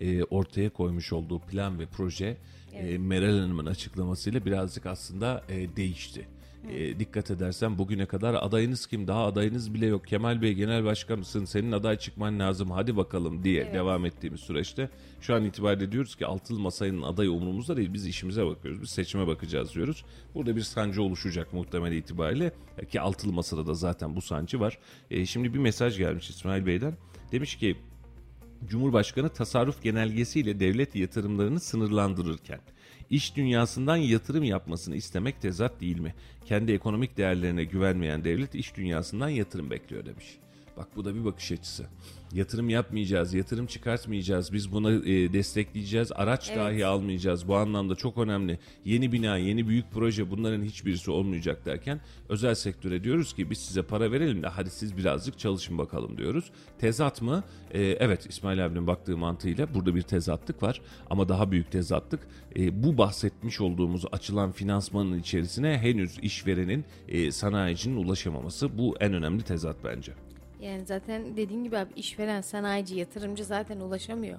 e, ortaya koymuş olduğu plan ve proje e, Meral Hanım'ın açıklamasıyla birazcık aslında e, değişti. E, dikkat edersen bugüne kadar adayınız kim? Daha adayınız bile yok. Kemal Bey genel başkan mısın? Senin aday çıkman lazım. Hadi bakalım diye devam ettiğimiz süreçte şu an itibariyle diyoruz ki altılı masanın adayı umurumuzda değil. Biz işimize bakıyoruz. Biz seçime bakacağız diyoruz. Burada bir sancı oluşacak muhtemel itibariyle ki altılı masada da zaten bu sancı var. E, şimdi bir mesaj gelmiş İsmail Bey'den. Demiş ki Cumhurbaşkanı tasarruf genelgesiyle devlet yatırımlarını sınırlandırırken iş dünyasından yatırım yapmasını istemek tezat değil mi? Kendi ekonomik değerlerine güvenmeyen devlet iş dünyasından yatırım bekliyor demiş. Bak bu da bir bakış açısı. Yatırım yapmayacağız, yatırım çıkartmayacağız, biz buna e, destekleyeceğiz, araç dahi almayacağız. Bu anlamda çok önemli. Yeni bina, yeni büyük proje bunların hiçbirisi olmayacak derken özel sektöre diyoruz ki biz size para verelim de hadi siz birazcık çalışın bakalım diyoruz. Tezat mı? E, evet İsmail abinin baktığı mantığıyla burada bir tezatlık var ama daha büyük tezatlık e, bu bahsetmiş olduğumuz açılan finansmanın içerisine henüz işverenin, e, sanayicinin ulaşamaması bu en önemli tezat bence.
Yani zaten dediğin gibi abi işveren, sanayici, yatırımcı zaten ulaşamıyor.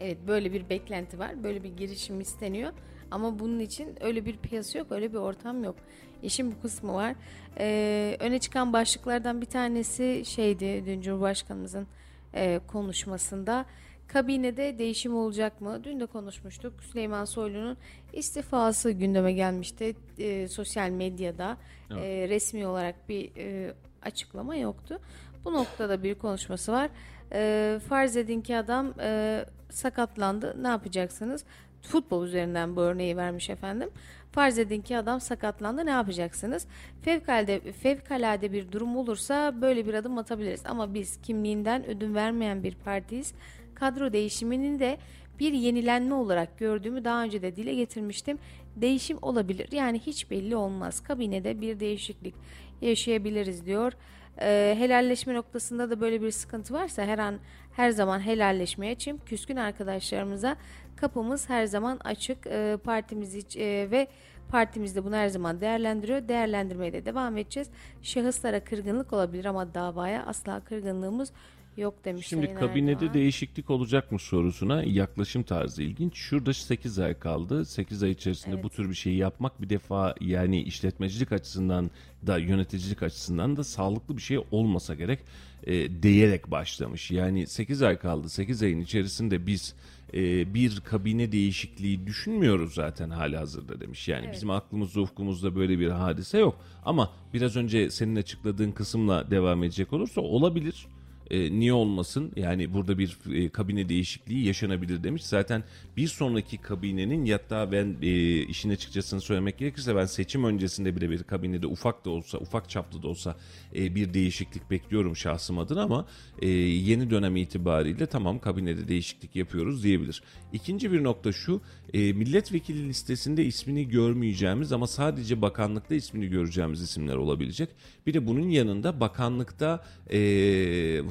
Evet böyle bir beklenti var. Böyle bir girişim isteniyor. Ama bunun için öyle bir piyasa yok. Öyle bir ortam yok. İşin bu kısmı var. Ee, öne çıkan başlıklardan bir tanesi şeydi dün Cumhurbaşkanımızın e, konuşmasında. Kabinede değişim olacak mı? Dün de konuşmuştuk. Süleyman Soylu'nun istifası gündeme gelmişti. E, sosyal medyada e, resmi olarak bir e, açıklama yoktu. Bu noktada bir konuşması var. E, farz edin ki adam e, sakatlandı. Ne yapacaksınız? Futbol üzerinden bu örneği vermiş efendim. Farz edin ki adam sakatlandı. Ne yapacaksınız? Fevkalade, fevkalade bir durum olursa böyle bir adım atabiliriz. Ama biz kimliğinden ödün vermeyen bir partiyiz. Kadro değişiminin de bir yenilenme olarak gördüğümü daha önce de dile getirmiştim. Değişim olabilir. Yani hiç belli olmaz. Kabinede bir değişiklik yaşayabiliriz diyor. E, helalleşme noktasında da böyle bir sıkıntı varsa her an her zaman helalleşmeye açayım. Küskün arkadaşlarımıza kapımız her zaman açık. E, partimiz iç, e, ve partimiz de bunu her zaman değerlendiriyor. Değerlendirmeye de devam edeceğiz. Şahıslara kırgınlık olabilir ama davaya asla kırgınlığımız yok demiş
Şimdi
Sayın
kabinede
Erdoğan.
değişiklik olacak mı sorusuna yaklaşım tarzı ilginç. Şurada 8 ay kaldı. 8 ay içerisinde bu tür bir şeyi yapmak bir defa yani işletmecilik açısından da yöneticilik açısından da sağlıklı bir şey olmasa gerek e, diyerek başlamış. Yani 8 ay kaldı. 8 ayın içerisinde biz e, bir kabine değişikliği düşünmüyoruz zaten hali hazırda demiş. Yani bizim aklımızda ufkumuzda böyle bir hadise yok. Ama biraz önce senin açıkladığın kısımla devam edecek olursa olabilir. E, niye olmasın? Yani burada bir e, kabine değişikliği yaşanabilir demiş. Zaten bir sonraki kabinenin hatta ben e, işin açıkçasını söylemek gerekirse ben seçim öncesinde bile bir kabinede ufak da olsa ufak çaplı da olsa e, bir değişiklik bekliyorum şahsım adına ama e, yeni dönem itibariyle tamam kabinede değişiklik yapıyoruz diyebilir. İkinci bir nokta şu e, milletvekili listesinde ismini görmeyeceğimiz ama sadece bakanlıkta ismini göreceğimiz isimler olabilecek. Bir de bunun yanında bakanlıkta e,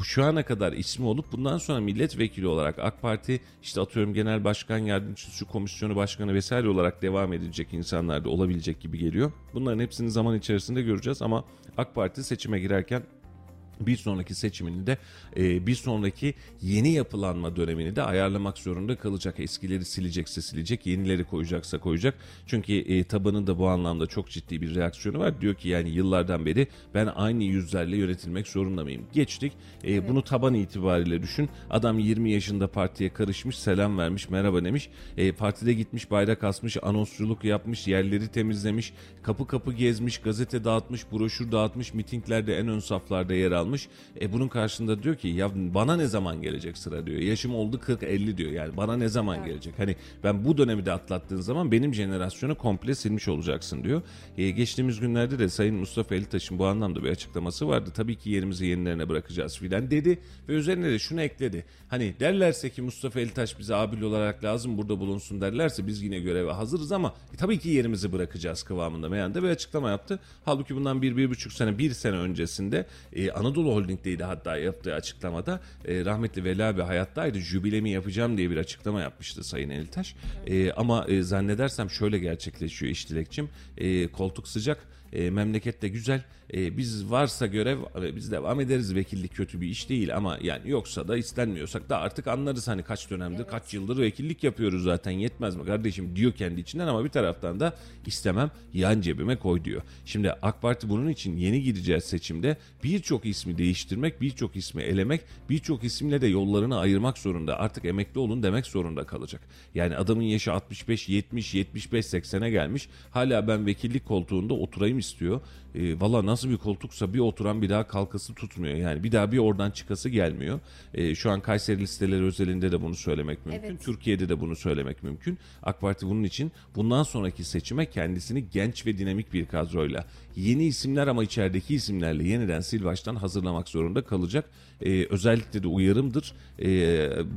şu ana kadar ismi olup bundan sonra milletvekili olarak AK Parti işte atıyorum genel başkan yardımcısı, komisyonu başkanı vesaire olarak devam edecek insanlar da olabilecek gibi geliyor. Bunların hepsini zaman içerisinde göreceğiz ama AK Parti seçime girerken bir sonraki seçimini de e, bir sonraki yeni yapılanma dönemini de ayarlamak zorunda kalacak. Eskileri silecekse silecek, yenileri koyacaksa koyacak. Çünkü e, tabanın da bu anlamda çok ciddi bir reaksiyonu var. Diyor ki yani yıllardan beri ben aynı yüzlerle yönetilmek zorunda mıyım? Geçtik. E, Bunu taban itibariyle düşün. Adam 20 yaşında partiye karışmış, selam vermiş, merhaba demiş. E, partide gitmiş, bayrak asmış, anonsçuluk yapmış, yerleri temizlemiş, kapı kapı gezmiş, gazete dağıtmış, broşür dağıtmış, mitinglerde en ön saflarda yer almış. E bunun karşında diyor ki ya bana ne zaman gelecek sıra diyor. Yaşım oldu 40-50 diyor. Yani bana ne zaman gelecek? Hani ben bu dönemi de atlattığın zaman benim jenerasyonu komple silmiş olacaksın diyor. E, geçtiğimiz günlerde de Sayın Mustafa Elitaş'ın bu anlamda bir açıklaması vardı. Tabii ki yerimizi yenilerine bırakacağız filan dedi ve üzerine de şunu ekledi. Hani derlerse ki Mustafa Elitaş bize abil olarak lazım burada bulunsun derlerse biz yine göreve hazırız ama e, tabii ki yerimizi bırakacağız kıvamında meyanda bir açıklama yaptı. Halbuki bundan bir, bir buçuk sene, bir sene öncesinde e, Anadolu Holding'deydi hatta yaptığı açıklamada e, rahmetli Veli abi hayattaydı jübilemi yapacağım diye bir açıklama yapmıştı Sayın Elitaş. E, ama e, zannedersem şöyle gerçekleşiyor iş dilekçim. E, koltuk sıcak e, memleket de güzel. E, biz varsa görev e, biz devam ederiz. Vekillik kötü bir iş değil ama yani yoksa da istenmiyorsak da artık anlarız hani kaç dönemdir kaç yıldır vekillik yapıyoruz zaten yetmez mi kardeşim diyor kendi içinden ama bir taraftan da istemem yan cebime koy diyor. Şimdi AK Parti bunun için yeni gideceğiz seçimde birçok ismi değiştirmek, birçok ismi elemek, birçok isimle de yollarını ayırmak zorunda. Artık emekli olun demek zorunda kalacak. Yani adamın yaşı 65, 70, 75, 80'e gelmiş. Hala ben vekillik koltuğunda oturayım istiyor. E, Valla nasıl bir koltuksa bir oturan bir daha kalkası tutmuyor. Yani bir daha bir oradan çıkası gelmiyor. E, şu an Kayseri listeleri özelinde de bunu söylemek mümkün.
Evet.
Türkiye'de de bunu söylemek mümkün. AK Parti bunun için bundan sonraki seçime kendisini genç ve dinamik bir kadroyla yeni isimler ama içerideki isimlerle yeniden sil baştan hazırlamak zorunda kalacak. E, özellikle de uyarımdır. E,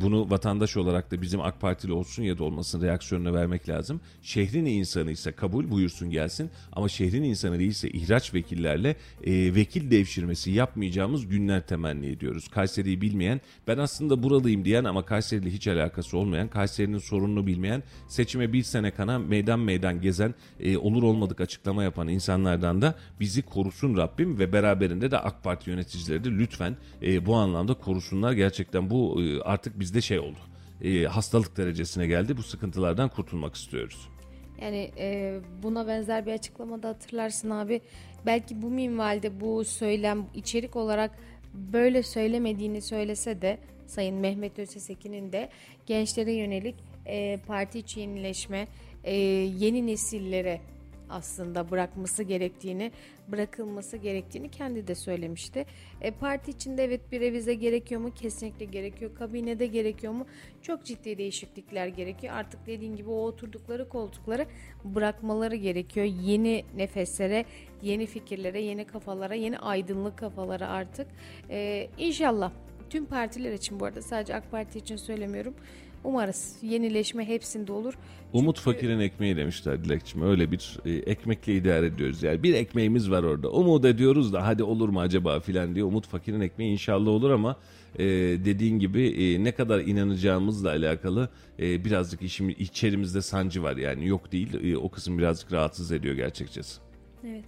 bunu vatandaş olarak da bizim AK Partili olsun ya da olmasın reaksiyonuna vermek lazım. Şehrin insanı ise kabul buyursun gelsin ama şehrin insanı değilse ihraç vekillerle e, vekil devşirmesi yapmayacağımız günler temenni ediyoruz. Kayseri'yi bilmeyen, ben aslında buralıyım diyen ama Kayseri'yle hiç alakası olmayan, Kayseri'nin sorununu bilmeyen, seçime bir sene kana meydan meydan gezen, e, olur olmadık açıklama yapan insanlardan da bizi korusun Rabbim ve beraberinde de AK Parti yöneticileri de lütfen e, bu anlamda korusunlar. Gerçekten bu e, artık bizde şey oldu. E, hastalık derecesine geldi. Bu sıkıntılardan kurtulmak istiyoruz.
Yani e, buna benzer bir açıklamada hatırlarsın abi. Belki bu minvalde bu söylem içerik olarak böyle söylemediğini söylese de Sayın Mehmet Ösesekin'in de gençlere yönelik e, parti içi yenileşme, e, yeni nesillere aslında bırakması gerektiğini, bırakılması gerektiğini kendi de söylemişti. E, parti içinde evet bir revize gerekiyor mu? Kesinlikle gerekiyor. Kabinede gerekiyor mu? Çok ciddi değişiklikler gerekiyor. Artık dediğin gibi o oturdukları koltukları bırakmaları gerekiyor. Yeni nefeslere, yeni fikirlere, yeni kafalara, yeni aydınlık kafalara artık. E, inşallah tüm partiler için bu arada sadece AK Parti için söylemiyorum. Umarız yenileşme hepsinde olur.
Umut fakirin ekmeği demişler Dilekçim. Öyle bir e, ekmekle idare ediyoruz. Yani bir ekmeğimiz var orada. Umut ediyoruz da hadi olur mu acaba filan diye. Umut fakirin ekmeği inşallah olur ama e, dediğin gibi e, ne kadar inanacağımızla alakalı e, birazcık işim, içerimizde sancı var. Yani yok değil. E, o kısım birazcık rahatsız ediyor gerçekçesi.
Evet.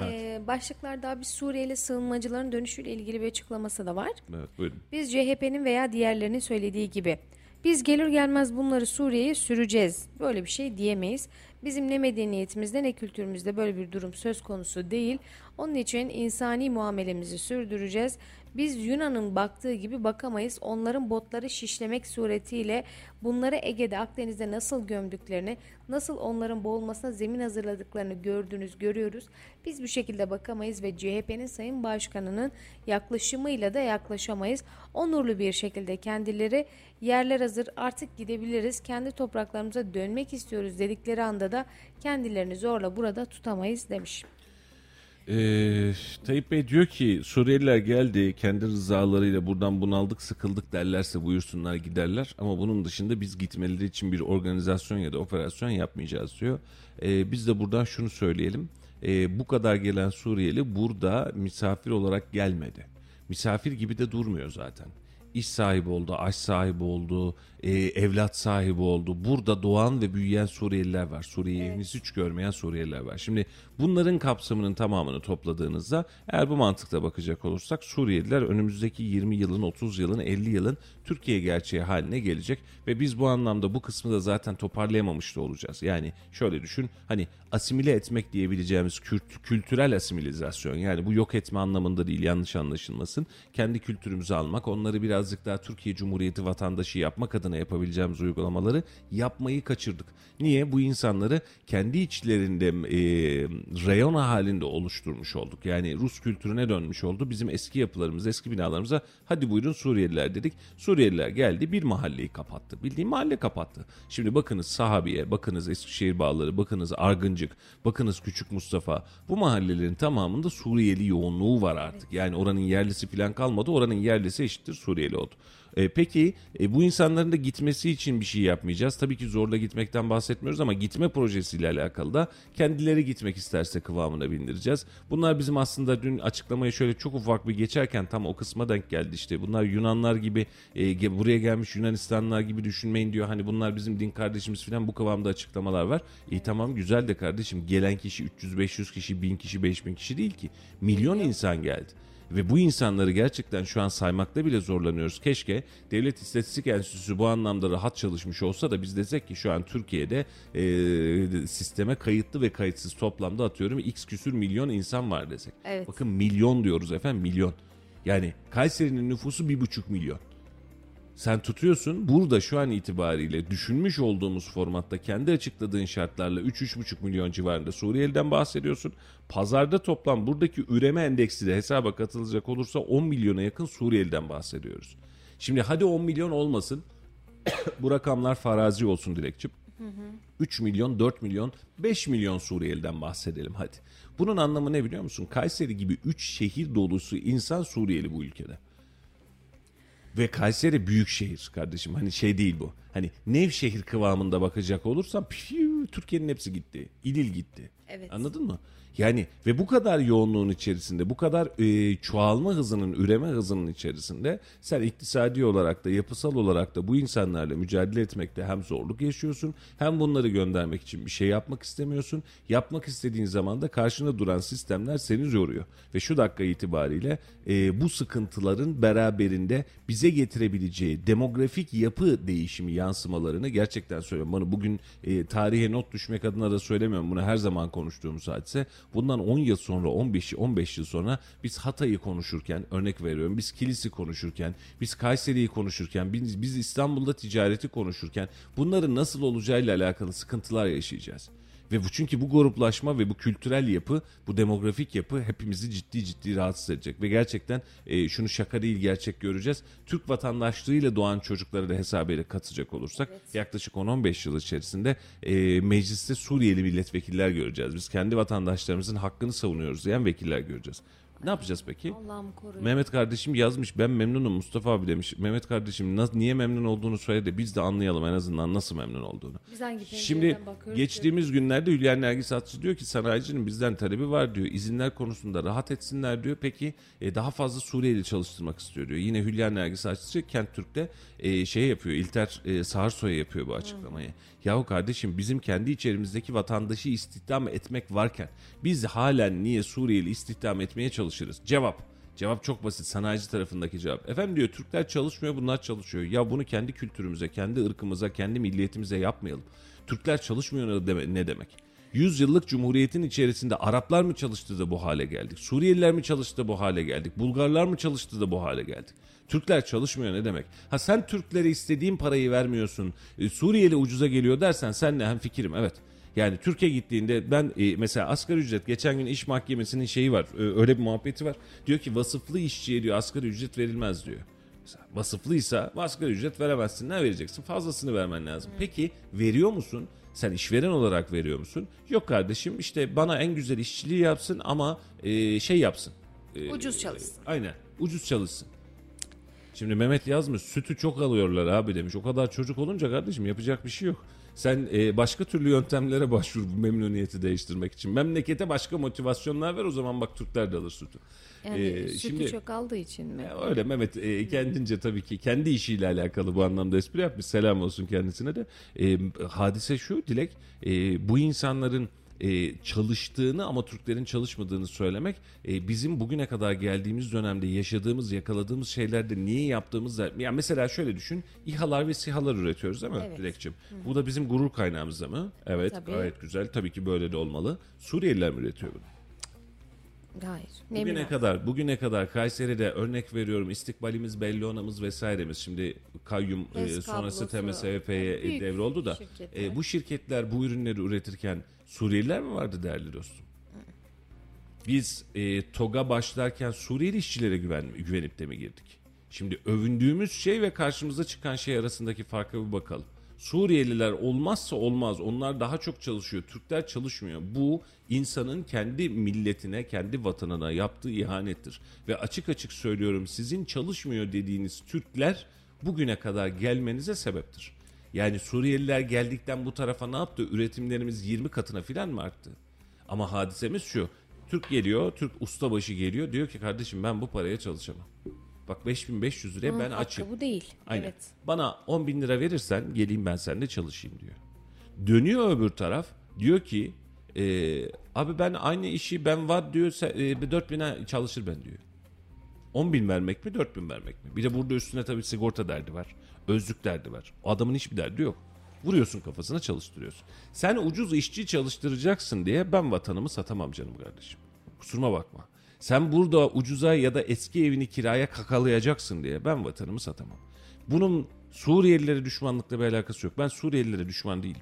Ee, başlıklarda bir Suriyeli sığınmacıların dönüşüyle ilgili bir açıklaması da var.
Evet buyurun.
Biz CHP'nin veya diğerlerinin söylediği gibi biz gelir gelmez bunları Suriye'ye süreceğiz. Böyle bir şey diyemeyiz. Bizim ne medeniyetimizde ne kültürümüzde böyle bir durum söz konusu değil. Onun için insani muamelemizi sürdüreceğiz. Biz Yunan'ın baktığı gibi bakamayız. Onların botları şişlemek suretiyle bunları Ege'de, Akdeniz'de nasıl gömdüklerini, nasıl onların boğulmasına zemin hazırladıklarını gördünüz, görüyoruz. Biz bu şekilde bakamayız ve CHP'nin Sayın Başkanı'nın yaklaşımıyla da yaklaşamayız. Onurlu bir şekilde kendileri yerler hazır artık gidebiliriz, kendi topraklarımıza dönmek istiyoruz dedikleri anda da kendilerini zorla burada tutamayız demiş.
Ee, Tayyip Bey diyor ki Suriyeliler geldi kendi rızalarıyla buradan bunaldık sıkıldık derlerse buyursunlar giderler ama bunun dışında biz gitmeleri için bir organizasyon ya da operasyon yapmayacağız diyor. Ee, biz de buradan şunu söyleyelim Ee, bu kadar gelen Suriyeli burada misafir olarak gelmedi. Misafir gibi de durmuyor zaten iş sahibi oldu, aş sahibi oldu, e, evlat sahibi oldu. Burada doğan ve büyüyen Suriyeliler var. Suriye'yi henüz hiç görmeyen Suriyeliler var. Şimdi bunların kapsamının tamamını topladığınızda eğer bu mantıkta bakacak olursak Suriyeliler önümüzdeki 20 yılın, 30 yılın, 50 yılın Türkiye gerçeği haline gelecek ve biz bu anlamda bu kısmı da zaten toparlayamamış da olacağız. Yani şöyle düşün hani asimile etmek diyebileceğimiz kült- kültürel asimilizasyon yani bu yok etme anlamında değil yanlış anlaşılmasın. Kendi kültürümüzü almak, onları birazcık daha Türkiye Cumhuriyeti vatandaşı yapmak adına yapabileceğimiz uygulamaları yapmayı kaçırdık. Niye? Bu insanları kendi içlerinde e, reyon halinde oluşturmuş olduk. Yani Rus kültürüne dönmüş oldu. Bizim eski yapılarımız, eski binalarımıza hadi buyurun Suriyeliler dedik. Suriyeliler geldi bir mahalleyi kapattı. Bildiğin mahalle kapattı. Şimdi bakınız Sahabiye, bakınız Eskişehir Bağları, bakınız Argıncık, bakınız Küçük Mustafa. Bu mahallelerin tamamında Suriyeli yoğunluğu var artık. Yani oranın yerlisi falan kalmadı. Oranın yerlisi eşittir Suriyeli oldu. E, peki e, bu insanların da gitmesi için bir şey yapmayacağız. Tabii ki zorla gitmekten bahsetmiyoruz ama gitme projesiyle alakalı da kendileri gitmek isterse kıvamına bindireceğiz. Bunlar bizim aslında dün açıklamayı şöyle çok ufak bir geçerken tam o kısma denk geldi işte. Bunlar Yunanlar gibi e, buraya gelmiş Yunanistanlar gibi düşünmeyin diyor. Hani bunlar bizim din kardeşimiz falan bu kıvamda açıklamalar var. İyi tamam güzel de kardeşim gelen kişi 300-500 kişi, 1000 kişi, 5000 kişi değil ki. Milyon insan geldi. Ve bu insanları gerçekten şu an saymakta bile zorlanıyoruz. Keşke Devlet İstatistik Enstitüsü bu anlamda rahat çalışmış olsa da biz desek ki şu an Türkiye'de e, sisteme kayıtlı ve kayıtsız toplamda atıyorum x küsür milyon insan var desek.
Evet.
Bakın milyon diyoruz efendim milyon. Yani Kayseri'nin nüfusu bir buçuk milyon. Sen tutuyorsun burada şu an itibariyle düşünmüş olduğumuz formatta kendi açıkladığın şartlarla 3-3,5 milyon civarında Suriyeli'den bahsediyorsun. Pazarda toplam buradaki üreme endeksi de hesaba katılacak olursa 10 milyona yakın Suriyeli'den bahsediyoruz. Şimdi hadi 10 milyon olmasın bu rakamlar farazi olsun Dilekçim. 3 milyon, 4 milyon, 5 milyon Suriyeli'den bahsedelim hadi. Bunun anlamı ne biliyor musun? Kayseri gibi 3 şehir dolusu insan Suriyeli bu ülkede. Ve Kayseri büyük şehir kardeşim. Hani şey değil bu. Hani Nevşehir kıvamında bakacak olursam piyu, Türkiye'nin hepsi gitti. İdil gitti.
Evet.
Anladın mı? Yani ve bu kadar yoğunluğun içerisinde, bu kadar e, çoğalma hızının, üreme hızının içerisinde sen iktisadi olarak da yapısal olarak da bu insanlarla mücadele etmekte hem zorluk yaşıyorsun hem bunları göndermek için bir şey yapmak istemiyorsun. Yapmak istediğin zaman da karşına duran sistemler seni yoruyor. Ve şu dakika itibariyle e, bu sıkıntıların beraberinde bize getirebileceği demografik yapı değişimi yansımalarını gerçekten söylüyorum. Bana bugün e, tarihe not düşmek adına da söylemiyorum. Bunu her zaman konuştuğumuz hadise. Bundan 10 yıl sonra 15 15 yıl sonra biz Hatay'ı konuşurken örnek veriyorum biz Kilis'i konuşurken biz Kayseri'yi konuşurken biz, biz İstanbul'da ticareti konuşurken bunların nasıl olacağıyla alakalı sıkıntılar yaşayacağız. Ve bu çünkü bu gruplaşma ve bu kültürel yapı, bu demografik yapı hepimizi ciddi ciddi rahatsız edecek. Ve gerçekten e, şunu şaka değil gerçek göreceğiz. Türk vatandaşlığıyla doğan çocukları da hesabıyla katacak olursak yaklaşık 10-15 yıl içerisinde e, mecliste Suriyeli milletvekiller göreceğiz. Biz kendi vatandaşlarımızın hakkını savunuyoruz diyen vekiller göreceğiz. Ne yapacağız peki?
Allah'ım koruyor.
Mehmet kardeşim yazmış ben memnunum Mustafa abi demiş. Mehmet kardeşim na- niye memnun olduğunu söyle de biz de anlayalım en azından nasıl memnun olduğunu.
Biz hangi pencereden
Şimdi
bakıyoruz
geçtiğimiz günlerde Hülya Nergis Atçı diyor ki sanayicinin bizden talebi var diyor. İzinler konusunda rahat etsinler diyor. Peki e, daha fazla Suriyeli çalıştırmak istiyor diyor. Yine Hülya Nergis Atçı Kent Türk'te e, şey yapıyor. İlter e, Sağırsoy'a yapıyor bu açıklamayı. Yahu kardeşim bizim kendi içerimizdeki vatandaşı istihdam etmek varken biz halen niye Suriyeli istihdam etmeye çalışırız? Cevap. Cevap çok basit sanayici tarafındaki cevap. Efendim diyor Türkler çalışmıyor bunlar çalışıyor. Ya bunu kendi kültürümüze, kendi ırkımıza, kendi milliyetimize yapmayalım. Türkler çalışmıyor ne deme- ne demek? 100 yıllık cumhuriyetin içerisinde Araplar mı çalıştı da bu hale geldik? Suriyeliler mi çalıştı da bu hale geldik? Bulgarlar mı çalıştı da bu hale geldik? Türkler çalışmıyor ne demek? Ha sen Türklere istediğin parayı vermiyorsun. e, Suriyeli ucuza geliyor dersen senle hem fikrim evet. Yani Türkiye gittiğinde ben e, mesela asgari ücret geçen gün iş mahkemesinin şeyi var e, öyle bir muhabbeti var. Diyor ki vasıflı işçiye diyor asgari ücret verilmez diyor. Mesela vasıflıysa asgari ücret veremezsin. Ne vereceksin? Fazlasını vermen lazım. Peki veriyor musun? Sen işveren olarak veriyor musun? Yok kardeşim işte bana en güzel işçiliği yapsın ama e, şey yapsın. E,
Ucuz çalışsın.
Aynen ucuz çalışsın. Şimdi Mehmet yazmış sütü çok alıyorlar abi demiş. O kadar çocuk olunca kardeşim yapacak bir şey yok. Sen e, başka türlü yöntemlere başvur bu memnuniyeti değiştirmek için. Memlekete başka motivasyonlar ver o zaman bak Türkler de alır sütü.
Yani
E,
sütü çok aldığı için mi?
ya Öyle Mehmet e, kendince tabii ki kendi işiyle alakalı bu anlamda espri yapmış. Selam olsun kendisine de. E, hadise şu Dilek e, bu insanların e, çalıştığını ama Türklerin çalışmadığını söylemek e, bizim bugüne kadar geldiğimiz dönemde yaşadığımız yakaladığımız şeylerde niye yaptığımızda yani mesela şöyle düşün İHA'lar ve SİHA'lar üretiyoruz değil mi
Evet.
Dilekçim? Bu da bizim gurur kaynağımız değil mi? Evet
Tabii.
gayet güzel tabii ki böyle de olmalı. Suriyeliler mi üretiyor bunu?
Hayır. Ne
Bugüne
münasebet.
kadar bugüne kadar Kayseri'de örnek veriyorum istikbalimiz Bellona'mız vesairemiz şimdi kayyum e, sonrası. TMSF'ye
Büyük
devroldu da
şirketler.
e, bu şirketler bu ürünleri üretirken Suriyeliler mi vardı değerli dostum? Biz e, TOG'a başlarken Suriyeli işçilere güven, güvenip de mi girdik? Şimdi övündüğümüz şey ve karşımıza çıkan şey arasındaki farka bir bakalım. Suriyeliler olmazsa olmaz. Onlar daha çok çalışıyor. Türkler çalışmıyor. Bu insanın kendi milletine, kendi vatanına yaptığı ihanettir. Ve açık açık söylüyorum sizin çalışmıyor dediğiniz Türkler bugüne kadar gelmenize sebeptir. Yani Suriyeliler geldikten bu tarafa ne yaptı? Üretimlerimiz 20 katına filan mı arttı? Ama hadisemiz şu. Türk geliyor, Türk ustabaşı geliyor. Diyor ki kardeşim ben bu paraya çalışamam. Bak 5500 liraya
Onun
ben açım.
bu değil.
Aynen.
Evet.
Bana 10 bin lira verirsen geleyim ben seninle çalışayım diyor. Dönüyor öbür taraf diyor ki e, abi ben aynı işi ben var diyor e, 4 bine çalışır ben diyor. 10 bin vermek mi 4 bin vermek mi? Bir de burada üstüne tabii sigorta derdi var. Özlük derdi var. O adamın hiçbir derdi yok. Vuruyorsun kafasına çalıştırıyorsun. Sen ucuz işçi çalıştıracaksın diye ben vatanımı satamam canım kardeşim. Kusuruma bakma. Sen burada ucuza ya da eski evini kiraya kakalayacaksın diye ben vatanımı satamam. Bunun Suriyelilere düşmanlıkla bir alakası yok. Ben Suriyelilere düşman değilim.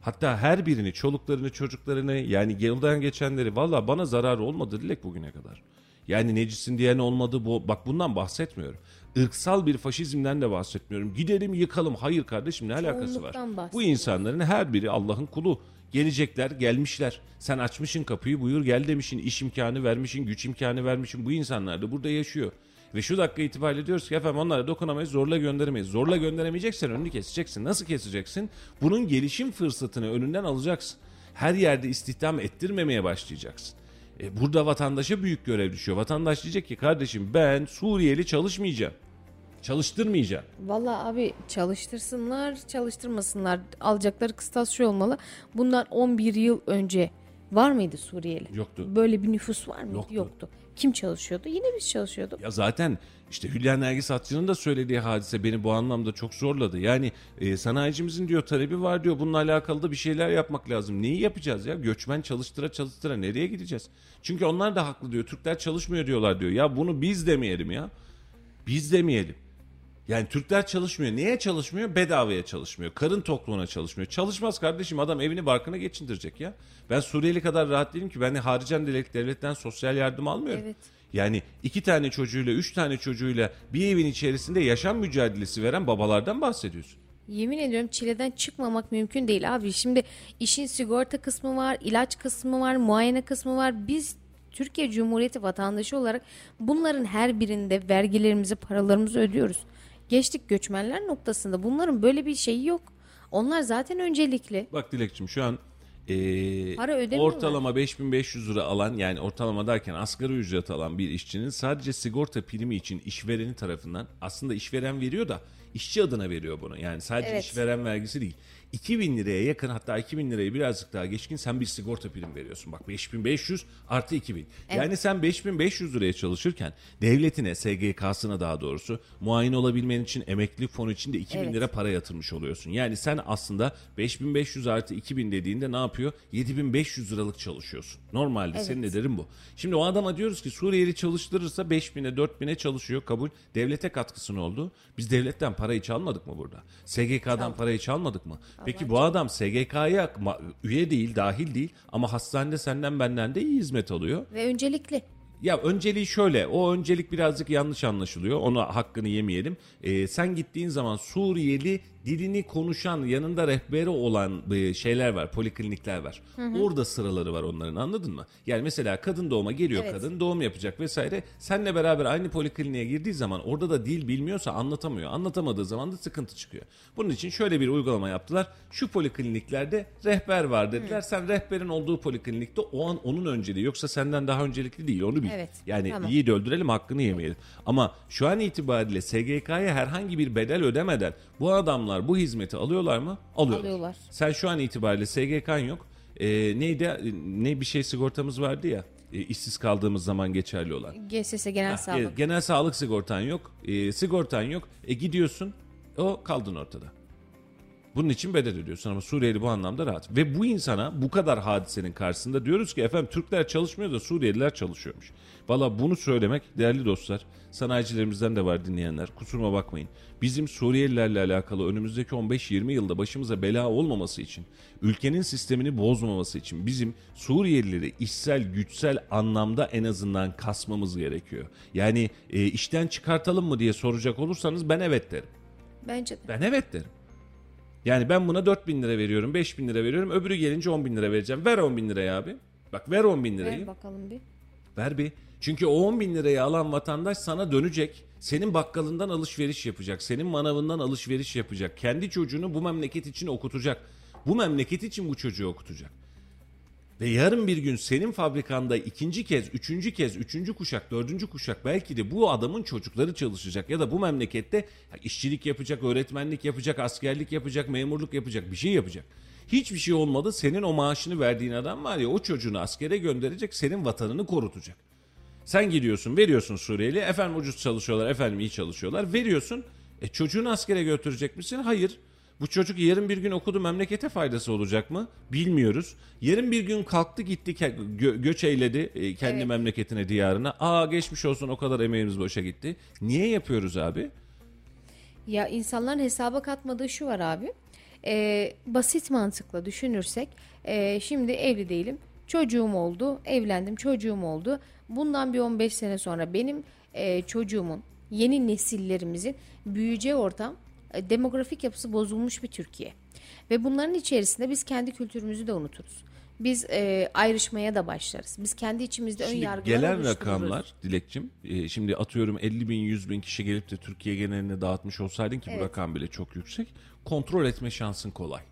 Hatta her birini, çoluklarını, çocuklarını yani yoldan geçenleri valla bana zararı olmadı Dilek bugüne kadar. Yani necisin diyen olmadı bu. Bak bundan bahsetmiyorum. Irksal bir faşizmden de bahsetmiyorum. Gidelim yıkalım. Hayır kardeşim ne alakası var? Bu insanların her biri Allah'ın kulu. Gelecekler, gelmişler. Sen açmışın kapıyı buyur gel demişin. iş imkanı vermişin, güç imkanı vermişin. Bu insanlar da burada yaşıyor. Ve şu dakika itibariyle diyoruz ki efendim onlara dokunamayız, zorla gönderemeyiz. Zorla gönderemeyeceksen önünü keseceksin. Nasıl keseceksin? Bunun gelişim fırsatını önünden alacaksın. Her yerde istihdam ettirmemeye başlayacaksın. E, burada vatandaşa büyük görev düşüyor. Vatandaş diyecek ki kardeşim ben Suriyeli çalışmayacağım. Çalıştırmayacağım.
Valla abi çalıştırsınlar, çalıştırmasınlar. Alacakları kıstas şu olmalı. Bundan 11 yıl önce var mıydı Suriyeli?
Yoktu.
Böyle bir nüfus var mıydı?
Yoktu.
Yoktu. Kim çalışıyordu? Yine biz çalışıyorduk.
Ya zaten işte Hülya Nergis Atçı'nın da söylediği hadise beni bu anlamda çok zorladı. Yani e, sanayicimizin diyor talebi var diyor. Bununla alakalı da bir şeyler yapmak lazım. Neyi yapacağız ya? Göçmen çalıştıra çalıştıra nereye gideceğiz? Çünkü onlar da haklı diyor. Türkler çalışmıyor diyorlar diyor. Ya bunu biz demeyelim ya. Biz demeyelim. Yani Türkler çalışmıyor. Niye çalışmıyor? Bedavaya çalışmıyor. Karın tokluğuna çalışmıyor. Çalışmaz kardeşim adam evini barkına geçindirecek ya. Ben Suriyeli kadar rahat değilim ki. Ben de haricen devlet- devletten sosyal yardım almıyorum.
Evet.
Yani iki tane çocuğuyla, üç tane çocuğuyla bir evin içerisinde yaşam mücadelesi veren babalardan bahsediyorsun.
Yemin ediyorum çileden çıkmamak mümkün değil abi. Şimdi işin sigorta kısmı var, ilaç kısmı var, muayene kısmı var. Biz Türkiye Cumhuriyeti vatandaşı olarak bunların her birinde vergilerimizi, paralarımızı ödüyoruz. Geçtik göçmenler noktasında bunların böyle bir şeyi yok. Onlar zaten öncelikli.
Bak Dilekçim şu an e,
Para
ortalama 5500 lira alan yani ortalama derken asgari ücret alan bir işçinin sadece sigorta primi için işvereni tarafından aslında işveren veriyor da işçi adına veriyor bunu. Yani sadece
Evet.
işveren vergisi değil. 2000 liraya yakın hatta 2000 lirayı birazcık daha geçkin sen bir sigorta prim veriyorsun. Bak 5500 artı 2000. Yani sen 5500 liraya çalışırken devletine SGK'sına daha doğrusu muayene olabilmen için emeklilik fonu için de 2000
Evet.
lira para yatırmış oluyorsun. Yani sen aslında 5500 artı 2000 dediğinde ne yapıyor? 7500 liralık çalışıyorsun. Normalde
Evet.
senin ederin bu. Şimdi o adama diyoruz ki Suriyeli çalıştırırsa 5000'e 4000'e çalışıyor kabul. Devlete katkısı ne oldu? Biz devletten parayı çalmadık mı burada? SGK'dan parayı çalmadık mı? Peki bu adam SGK'ya üye değil, dahil değil ama hastanede senden benden de iyi hizmet alıyor.
Ve öncelikli.
Ya önceliği şöyle. O öncelik birazcık yanlış anlaşılıyor. Ona hakkını yemeyelim. Ee, sen gittiğin zaman Suriyeli dilini konuşan yanında rehberi olan e, şeyler var. Poliklinikler var. Orada sıraları var onların anladın mı? Yani mesela kadın doğuma geliyor
Evet.
kadın doğum yapacak vesaire. Seninle beraber aynı polikliniğe girdiği zaman orada da dil bilmiyorsa anlatamıyor. Anlatamadığı zaman da sıkıntı çıkıyor. Bunun için şöyle bir uygulama yaptılar. Şu polikliniklerde rehber var dediler. Sen rehberin olduğu poliklinikte o an onun önceliği. Yoksa senden daha öncelikli değil onu bil.
Evet,
Yani
tamam.
iyi de öldürelim hakkını yemeyelim. Ama şu an itibariyle SGK'ya herhangi bir bedel ödemeden bu adamlar bu hizmeti alıyorlar mı? Alıyorlar.
Alıyorlar.
Sen şu an itibariyle SGK'n yok. Ee, neydi? Ne bir şey sigortamız vardı ya. e, işsiz kaldığımız zaman geçerli olan.
GSS Genel
Ha,
Sağlık.
e, Genel sağlık sigortan yok. E, sigortan yok. E gidiyorsun. O kaldın ortada. Bunun için bedel ödüyorsun ama Suriyeli bu anlamda rahat. Ve bu insana bu kadar hadisenin karşısında diyoruz ki efendim Türkler çalışmıyor da Suriyeliler çalışıyormuş. Valla bunu söylemek değerli dostlar, sanayicilerimizden de var dinleyenler. Kusuruma bakmayın. Bizim Suriyelilerle alakalı önümüzdeki 15-20 yılda başımıza bela olmaması için, ülkenin sistemini bozmaması için bizim Suriyelileri işsel güçsel anlamda en azından kasmamız gerekiyor. Yani e, işten çıkartalım mı diye soracak olursanız ben evet derim.
Bence de.
Ben evet derim. Yani ben buna 4 bin lira veriyorum, 5 bin lira veriyorum. Öbürü gelince 10 bin lira vereceğim. Ver 10 bin lirayı abi. Bak ver 10 bin lirayı.
Ver bakalım bir.
Ver bir. Çünkü o 10 bin lirayı alan vatandaş sana dönecek. Senin bakkalından alışveriş yapacak. Senin manavından alışveriş yapacak. Kendi çocuğunu bu memleket için okutacak. Bu memleket için bu çocuğu okutacak. Ve yarın bir gün senin fabrikanda ikinci kez, üçüncü kez, üçüncü kuşak, dördüncü kuşak belki de bu adamın çocukları çalışacak. Ya da bu memlekette işçilik yapacak, öğretmenlik yapacak, askerlik yapacak, memurluk yapacak, bir şey yapacak. Hiçbir şey olmadı. Senin o maaşını verdiğin adam var ya o çocuğunu askere gönderecek, senin vatanını korutacak. Sen gidiyorsun veriyorsun Suriyeli. Efendim ucuz çalışıyorlar, efendim iyi çalışıyorlar. Veriyorsun. E çocuğunu askere götürecek misin? Hayır. Bu çocuk yarın bir gün okudu memlekete faydası olacak mı? Bilmiyoruz. Yarın bir gün kalktı gitti gö- göç eyledi e, kendi
Evet.
memleketine diyarına. Aa geçmiş olsun o kadar emeğimiz boşa gitti. Niye yapıyoruz abi?
Ya insanların hesaba katmadığı şu var abi. Ee, basit mantıkla düşünürsek ee, şimdi evli değilim. Çocuğum oldu, evlendim, çocuğum oldu. Bundan bir 15 sene sonra benim ee, çocuğumun, yeni nesillerimizin büyüyeceği ortam e, demografik yapısı bozulmuş bir Türkiye. Ve bunların içerisinde biz kendi kültürümüzü de unuturuz. Biz ee, ayrışmaya da başlarız. Biz kendi içimizde ön
Şimdi
yargılar
gelen rakamlar Dilekçim e, şimdi atıyorum 50 bin 100 bin kişi gelip de Türkiye geneline dağıtmış olsaydın ki bu
Evet.
rakam bile çok yüksek kontrol etme şansın kolay.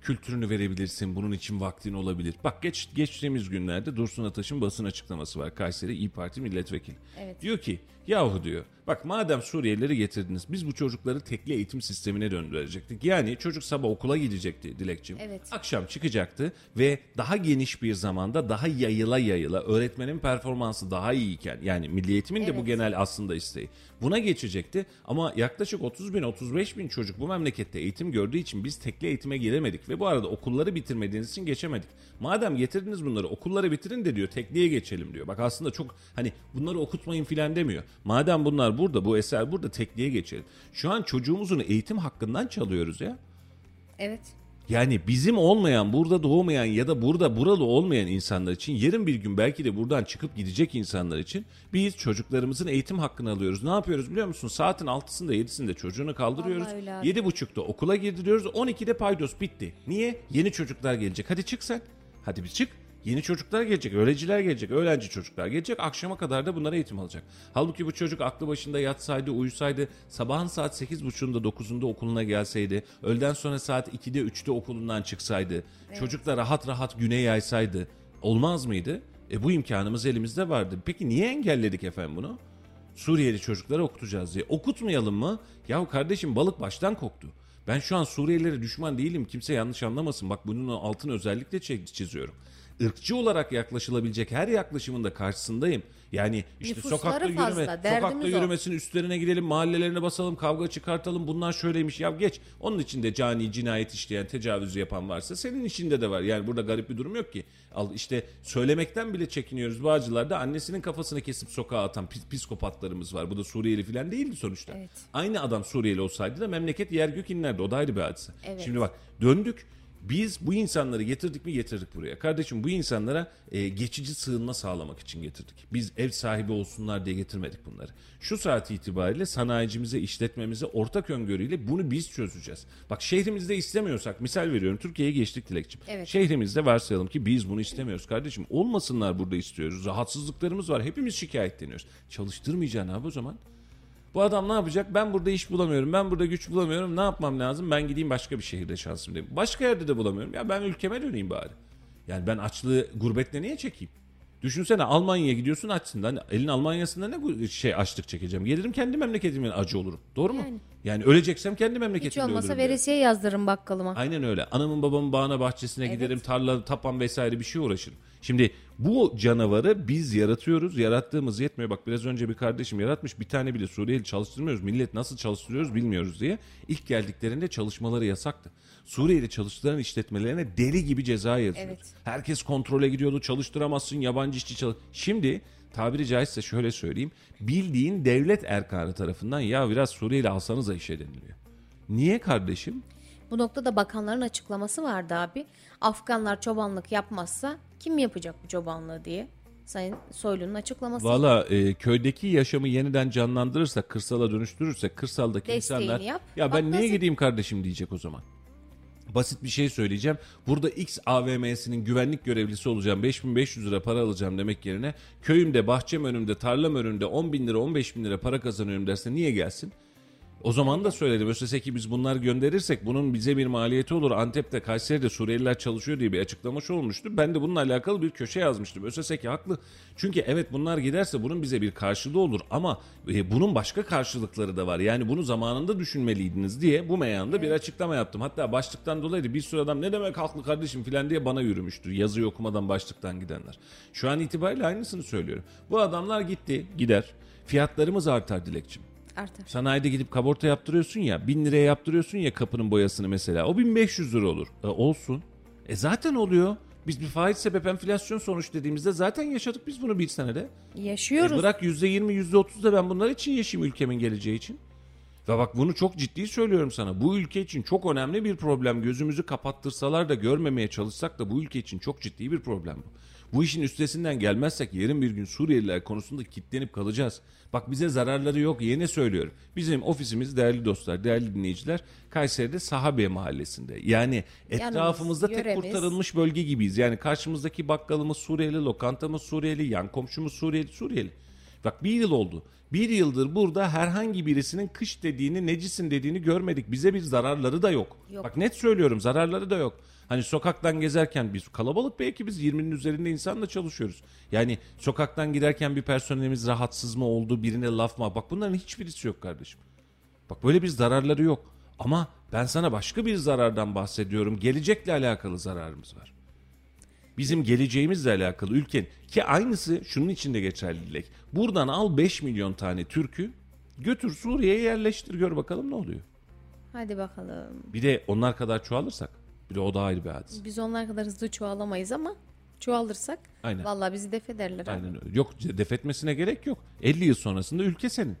Kültürünü verebilirsin. Bunun için vaktin olabilir. Bak geç, geçtiğimiz günlerde Dursun Ataş'ın basın açıklaması var. Kayseri İyi Parti milletvekili.
Evet.
Diyor ki yahu diyor bak madem Suriyelileri getirdiniz biz bu çocukları tekli eğitim sistemine döndürecektik. Yani çocuk sabah okula gidecekti Dilekçim.
Evet.
Akşam çıkacaktı ve daha geniş bir zamanda daha yayıla yayıla öğretmenin performansı daha iyiyken yani milli eğitimin de bu
Evet.
genel aslında isteği. Buna geçecekti ama yaklaşık 30 bin 35 bin çocuk bu memlekette eğitim gördüğü için biz tekli eğitime giremedik ve bu arada okulları bitirmediğiniz için geçemedik. Madem getirdiniz bunları okulları bitirin de diyor tekliğe geçelim diyor. Bak aslında çok hani bunları okutmayın filan demiyor. Madem bunlar burada bu eser burada tekliğe geçelim. Şu an çocuğumuzun eğitim hakkından çalıyoruz ya.
Evet.
Yani bizim olmayan, burada doğmayan ya da burada buralı olmayan insanlar için yarın bir gün belki de buradan çıkıp gidecek insanlar için biz çocuklarımızın eğitim hakkını alıyoruz. Ne yapıyoruz biliyor musun? Saatin 6'sında 7'sinde çocuğunu kaldırıyoruz.
Abi.
7.30'da okula girdiriyoruz. 12'de paydos bitti. Niye? Yeni çocuklar gelecek. Hadi çık sen. Hadi bir çık. Yeni çocuklar gelecek, öğrenciler gelecek, öğrenci çocuklar gelecek. Akşama kadar da bunlara eğitim alacak. Halbuki bu çocuk aklı başında yatsaydı, uyusaydı, sabahın saat 8.30'unda 9'unda okuluna gelseydi, öğleden sonra saat 2'de 3'te okulundan çıksaydı, çocuk da rahat rahat güne yaysaydı olmaz mıydı? E bu imkanımız elimizde vardı. Peki niye engelledik efendim bunu? Suriyeli çocukları okutacağız diye. Okutmayalım mı? Yahu kardeşim balık baştan koktu. Ben şu an Suriyelilere düşman değilim. Kimse yanlış anlamasın. Bak bunun altını özellikle çi- çiziyorum. Irkçı olarak yaklaşılabilecek her yaklaşımın da karşısındayım. Yani işte
Nüfusları
sokakta yürüme,
fazla,
sokakta
derdimiz o.
yürümesin üstlerine gidelim, mahallelerine basalım, kavga çıkartalım. Bunlar şöyleymiş. Ya geç. Onun içinde cani, cinayet işleyen, tecavüz yapan varsa senin içinde de var. Yani burada garip bir durum yok ki. Al işte söylemekten bile çekiniyoruz. Bağcılar'da annesinin kafasını kesip sokağa atan psikopatlarımız var. Bu da Suriyeli falan değildi sonuçta.
Evet.
Aynı adam Suriyeli olsaydı da memleket yer gök inlerdi. O da ayrı bir hadise.
Evet.
Şimdi bak döndük. Biz bu insanları getirdik mi getirdik buraya. Kardeşim bu insanlara e, geçici sığınma sağlamak için getirdik. Biz ev sahibi olsunlar diye getirmedik bunları. Şu saat itibariyle sanayicimize, işletmemize ortak öngörüyle bunu biz çözeceğiz. Bak şehrimizde istemiyorsak misal veriyorum Türkiye'ye geçtik Dilekçim.
Evet.
Şehrimizde varsayalım ki biz bunu istemiyoruz kardeşim. Olmasınlar burada istiyoruz. Rahatsızlıklarımız var. Hepimiz şikayetleniyoruz. Çalıştırmayacaksın abi o zaman. Bu adam ne yapacak? Ben burada iş bulamıyorum. Ben burada güç bulamıyorum. Ne yapmam lazım? Ben gideyim başka bir şehirde şansım diyeyim. Başka yerde de bulamıyorum. Ya ben ülkeme döneyim bari. Yani ben açlığı gurbetle niye çekeyim? Düşünsene Almanya'ya gidiyorsun açsın. Hani elin Almanya'sında ne şey açlık çekeceğim. Gelirim kendi memleketimin acı olurum. Doğru mu? Yani,
Yani.
öleceksem kendi
Hiç
memleketimde
olmasa
ölürüm.
veresiye yazdırırım bakkalıma.
Aynen öyle. Anamın babamın bağına bahçesine
Evet.
giderim. Tarla, tapan vesaire bir şey uğraşırım. Şimdi bu canavarı biz yaratıyoruz. Yarattığımız yetmiyor. Bak biraz önce bir kardeşim yaratmış. Bir tane bile Suriyeli çalıştırmıyoruz. Millet nasıl çalıştırıyoruz bilmiyoruz diye. İlk geldiklerinde çalışmaları yasaktı. Suriyeli çalıştıran işletmelerine deli gibi ceza yazıyordu.
Evet.
Herkes kontrole gidiyordu. Çalıştıramazsın. Yabancı işçi çalış. Şimdi tabiri caizse şöyle söyleyeyim. Bildiğin devlet erkanı tarafından ya biraz Suriyeli alsanıza işe deniliyor. Niye kardeşim?
Bu noktada bakanların açıklaması vardı abi. Afganlar çobanlık yapmazsa kim yapacak bu çobanlığı diye. Sayın Soylu'nun açıklaması.
Valla e, köydeki yaşamı yeniden canlandırırsak, kırsala dönüştürürsek, kırsaldaki
Desteğini
insanlar
yap.
ya
Bak
ben niye
nasıl-
gideyim kardeşim diyecek o zaman. Basit bir şey söyleyeceğim. Burada X AVM'sinin güvenlik görevlisi olacağım. 5500 lira para alacağım demek yerine köyümde, bahçem önümde, tarlam önümde 10 bin lira, 15 bin lira para kazanıyorum derse niye gelsin? O zaman da söyledim. ÖSS ki biz bunlar gönderirsek bunun bize bir maliyeti olur. Antep'te, Kayseri'de Suriyeliler çalışıyor diye bir açıklamış olmuştu. Ben de bununla alakalı bir köşe yazmıştım. ÖSS ki haklı. Çünkü evet bunlar giderse bunun bize bir karşılığı olur. Ama e, bunun başka karşılıkları da var. Yani bunu zamanında düşünmeliydiniz diye bu meyanda bir açıklama yaptım. Hatta başlıktan dolayı bir sürü adam ne demek haklı kardeşim filan diye bana yürümüştü. Yazıyı okumadan başlıktan gidenler. Şu an itibariyle aynısını söylüyorum. Bu adamlar gitti, gider. Fiyatlarımız artar Dilekçim.
Artar.
Sanayide gidip kaborta yaptırıyorsun ya 1000 liraya yaptırıyorsun ya kapının boyasını mesela o 1500 lira olur. E, olsun. E zaten oluyor. Biz bir faiz sebep enflasyon sonuç dediğimizde zaten yaşadık biz bunu bir senede. E
Yaşıyoruz.
bırak %20 %30 da ben bunlar için yaşayayım ülkemin geleceği için. Ve bak bunu çok ciddi söylüyorum sana. Bu ülke için çok önemli bir problem. Gözümüzü kapattırsalar da görmemeye çalışsak da bu ülke için çok ciddi bir problem bu. Bu işin üstesinden gelmezsek yarın bir gün Suriyeliler konusunda kilitlenip kalacağız. Bak bize zararları yok yine söylüyorum. Bizim ofisimiz değerli dostlar, değerli dinleyiciler Kayseri'de Sahabe mahallesinde. Yani etrafımızda tek
yöremiz.
kurtarılmış bölge gibiyiz. Yani karşımızdaki bakkalımız Suriyeli, lokantamız Suriyeli, yan komşumuz Suriyeli, Suriyeli. Bak bir yıl oldu. Bir yıldır burada herhangi birisinin kış dediğini, necisin dediğini görmedik. Bize bir zararları da yok.
Yok.
Bak net söylüyorum zararları da yok. Hani sokaktan gezerken biz kalabalık belki biz 20'nin üzerinde insanla çalışıyoruz. Yani sokaktan giderken bir personelimiz rahatsız mı oldu, birine laf mı? Bak bunların hiçbirisi yok kardeşim. Bak böyle bir zararları yok. Ama ben sana başka bir zarardan bahsediyorum. Gelecekle alakalı zararımız var. Bizim geleceğimizle alakalı ülkenin ki aynısı şunun için de geçerli Dilek. Buradan al 5 milyon tane Türk'ü götür Suriye'ye yerleştir gör bakalım ne oluyor.
Hadi bakalım.
Bir de onlar kadar çoğalırsak bir de o da ayrı bir hadis.
Biz onlar kadar hızlı çoğalamayız ama çoğalırsak
Aynen.
vallahi bizi def ederler.
Aynen öyle. Yok defetmesine gerek yok. 50 yıl sonrasında ülke senin.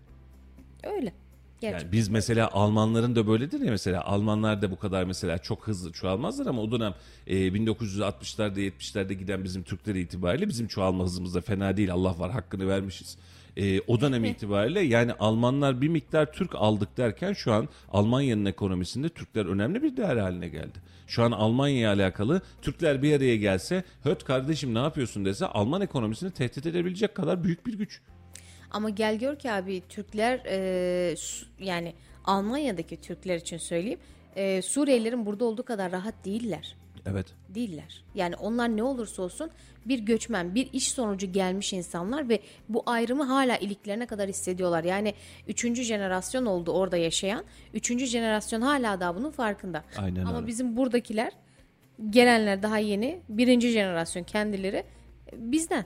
Öyle. Gerçekten.
Yani biz mesela Almanların da böyledir ya mesela Almanlar da bu kadar mesela çok hızlı çoğalmazlar ama o dönem e, 1960'larda 70'lerde giden bizim Türkler itibariyle bizim çoğalma hızımız da fena değil Allah var hakkını vermişiz. e, o dönem itibariyle yani Almanlar bir miktar Türk aldık derken şu an Almanya'nın ekonomisinde Türkler önemli bir değer haline geldi. Şu an Almanya'ya alakalı Türkler bir araya gelse höt kardeşim ne yapıyorsun dese Alman ekonomisini tehdit edebilecek kadar büyük bir güç.
Ama gel gör ki abi Türkler e, yani Almanya'daki Türkler için söyleyeyim e, Suriyelilerin burada olduğu kadar rahat değiller.
Evet.
Değiller. Yani onlar ne olursa olsun bir göçmen, bir iş sonucu gelmiş insanlar ve bu ayrımı hala iliklerine kadar hissediyorlar. Yani üçüncü jenerasyon oldu orada yaşayan. Üçüncü jenerasyon hala daha bunun farkında.
Aynen
Ama
öyle.
bizim buradakiler gelenler daha yeni. Birinci jenerasyon kendileri e, bizden.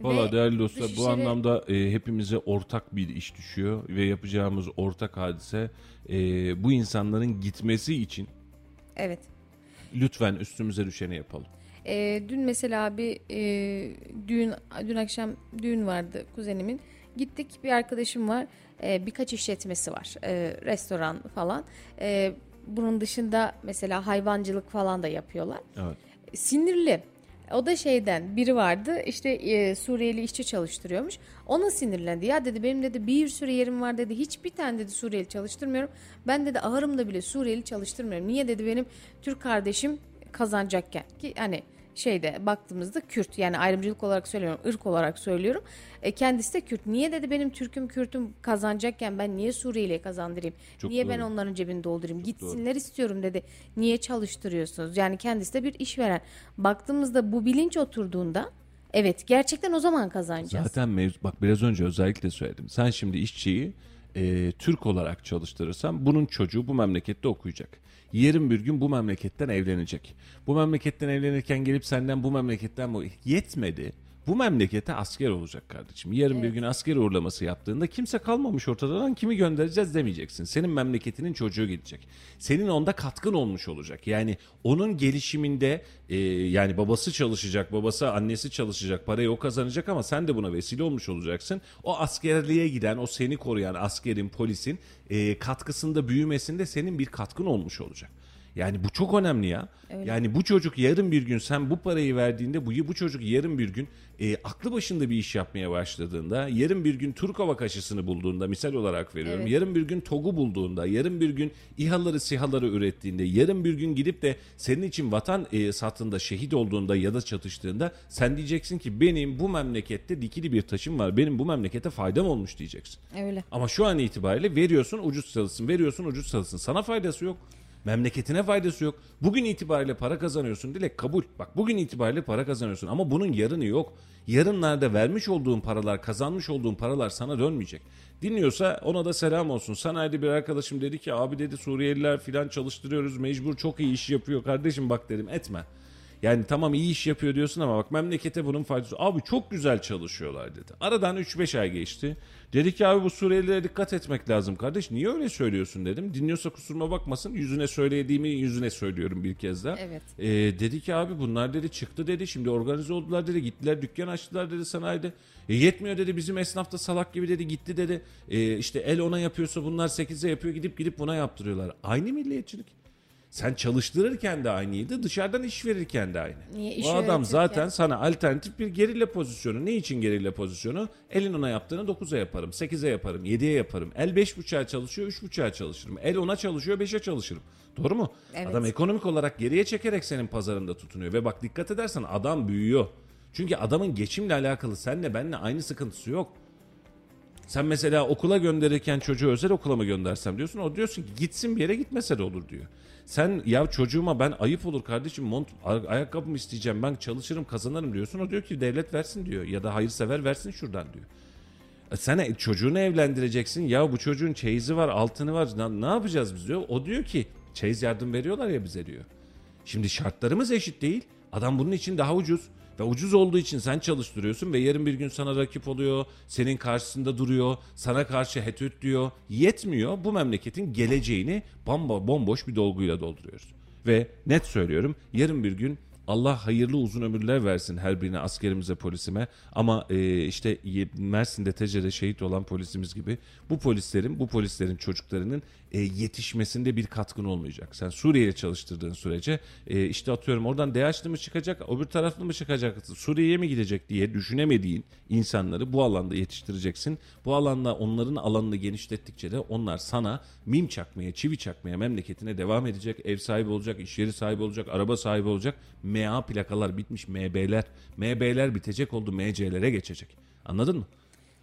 Valla değerli dostlar bu
dışişleri-
anlamda e, hepimize ortak bir iş düşüyor ve yapacağımız ortak hadise e, bu insanların gitmesi için
Evet.
lütfen üstümüze düşeni yapalım.
Ee, dün mesela bir e, düğün dün akşam düğün vardı kuzenimin. Gittik bir arkadaşım var. Ee, birkaç işletmesi var. Ee, restoran falan. Ee, bunun dışında mesela hayvancılık falan da yapıyorlar.
Evet.
Sinirli. O da şeyden biri vardı işte e, Suriyeli işçi çalıştırıyormuş. Ona sinirlendi. Ya dedi benim dedi bir sürü yerim var dedi. Hiçbir tane dedi Suriyeli çalıştırmıyorum. Ben dedi ahırımda bile Suriyeli çalıştırmıyorum. Niye dedi benim Türk kardeşim kazanacakken ki hani şeyde baktığımızda Kürt yani ayrımcılık olarak söylüyorum ırk olarak söylüyorum. E, kendisi de Kürt. Niye dedi benim Türk'üm Kürt'üm kazanacakken ben niye Suriyeli'ye kazandırayım?
Çok
niye ben
doğru.
onların cebini doldurayım? Gitsinler istiyorum dedi. Niye çalıştırıyorsunuz? Yani kendisi de bir işveren. Baktığımızda bu bilinç oturduğunda evet gerçekten o zaman kazanacağız.
Zaten mevzu bak biraz önce özellikle söyledim. Sen şimdi işçiyi e, Türk olarak çalıştırırsan bunun çocuğu bu memlekette okuyacak. Yarın bir gün bu memleketten evlenecek. Bu memleketten evlenirken gelip senden bu memleketten bu yetmedi. Bu memlekete asker olacak kardeşim. Yarın bir gün asker uğurlaması yaptığında kimse kalmamış ortada lan kimi göndereceğiz demeyeceksin. Senin memleketinin çocuğu gidecek. Senin onda katkın olmuş olacak. Yani onun gelişiminde e, yani babası çalışacak, babası annesi çalışacak, parayı o kazanacak ama sen de buna vesile olmuş olacaksın. O askerliğe giden, o seni koruyan askerin, polisin e, katkısında büyümesinde senin bir katkın olmuş olacak. Yani bu çok önemli ya. Yani bu çocuk yarın bir gün sen bu parayı verdiğinde bu bu çocuk yarın bir gün e, aklı başında bir iş yapmaya başladığında, yarın bir gün Türk Hava Kaşısı'nı bulduğunda misal olarak veriyorum.
Evet.
Yarın bir gün TOG'u bulduğunda, yarın bir gün İHA'ları SİHA'ları ürettiğinde, yarın bir gün gidip de senin için vatan e, satında şehit olduğunda ya da çatıştığında sen diyeceksin ki benim bu memlekette dikili bir taşım var. Benim bu memlekete faydam olmuş diyeceksin.
Öyle.
Ama şu an itibariyle veriyorsun ucuz çalışsın, veriyorsun ucuz çalışsın. Sana faydası yok. Memleketine faydası yok. Bugün itibariyle para kazanıyorsun. Dilek kabul. Bak bugün itibariyle para kazanıyorsun ama bunun yarını yok. Yarınlarda vermiş olduğun paralar, kazanmış olduğun paralar sana dönmeyecek. Dinliyorsa ona da selam olsun. Sanayide bir arkadaşım dedi ki abi dedi Suriyeliler filan çalıştırıyoruz mecbur çok iyi iş yapıyor kardeşim bak dedim etme. Yani tamam iyi iş yapıyor diyorsun ama bak memlekete bunun faydası. Abi çok güzel çalışıyorlar dedi. Aradan 3-5 ay geçti. Dedi ki abi bu Suriyelilere dikkat etmek lazım kardeş. Niye öyle söylüyorsun dedim. Dinliyorsa kusuruma bakmasın. Yüzüne söylediğimi yüzüne söylüyorum bir kez daha.
Evet.
Ee, dedi ki abi bunlar dedi çıktı dedi. Şimdi organize oldular dedi. Gittiler dükkan açtılar dedi sanayide. E, yetmiyor dedi bizim esnaf da salak gibi dedi gitti dedi. E, işte el ona yapıyorsa bunlar 8'e yapıyor gidip gidip buna yaptırıyorlar. Aynı milliyetçilik. Sen çalıştırırken de aynıydı, dışarıdan iş verirken de aynı.
Niye iş
o adam zaten sana alternatif bir gerilla pozisyonu. Ne için gerilla pozisyonu? Elin ona yaptığını 9'a yaparım, 8'e yaparım, 7'ye yaparım. El 5.5'a çalışıyor, 3.5'a çalışırım. El 10'a çalışıyor, 5'e çalışırım. Doğru mu?
Evet.
Adam ekonomik olarak geriye çekerek senin pazarında tutunuyor. Ve bak dikkat edersen adam büyüyor. Çünkü adamın geçimle alakalı senle benle aynı sıkıntısı yok. Sen mesela okula gönderirken çocuğu özel okula mı göndersem diyorsun. O diyorsun ki gitsin bir yere gitmese de olur diyor. Sen ya çocuğuma ben ayıp olur kardeşim mont ay- ayakkabımı isteyeceğim ben çalışırım kazanırım diyorsun. O diyor ki devlet versin diyor ya da hayırsever versin şuradan diyor. E Sen e- çocuğunu evlendireceksin ya bu çocuğun çeyizi var altını var ne yapacağız biz diyor. O diyor ki çeyiz yardım veriyorlar ya bize diyor. Şimdi şartlarımız eşit değil. Adam bunun için daha ucuz. Ve ucuz olduğu için sen çalıştırıyorsun ve yarın bir gün sana rakip oluyor, senin karşısında duruyor, sana karşı hetüt diyor. Yetmiyor bu memleketin geleceğini bamba, bomboş bir dolguyla dolduruyoruz. Ve net söylüyorum yarın bir gün Allah hayırlı uzun ömürler versin her birine askerimize polisime ama e, işte Mersin'de Tece'de şehit olan polisimiz gibi bu polislerin bu polislerin çocuklarının e, yetişmesinde bir katkın olmayacak. Sen Suriye'ye çalıştırdığın sürece e, işte atıyorum oradan DH'lı mı çıkacak öbür taraflı mı çıkacak Suriye'ye mi gidecek diye düşünemediğin insanları bu alanda yetiştireceksin. Bu alanda onların alanını genişlettikçe de onlar sana mim çakmaya, çivi çakmaya memleketine devam edecek. Ev sahibi olacak, iş yeri sahibi olacak, araba sahibi olacak. MA plakalar bitmiş, MB'ler. MB'ler bitecek oldu, MC'lere geçecek. Anladın mı?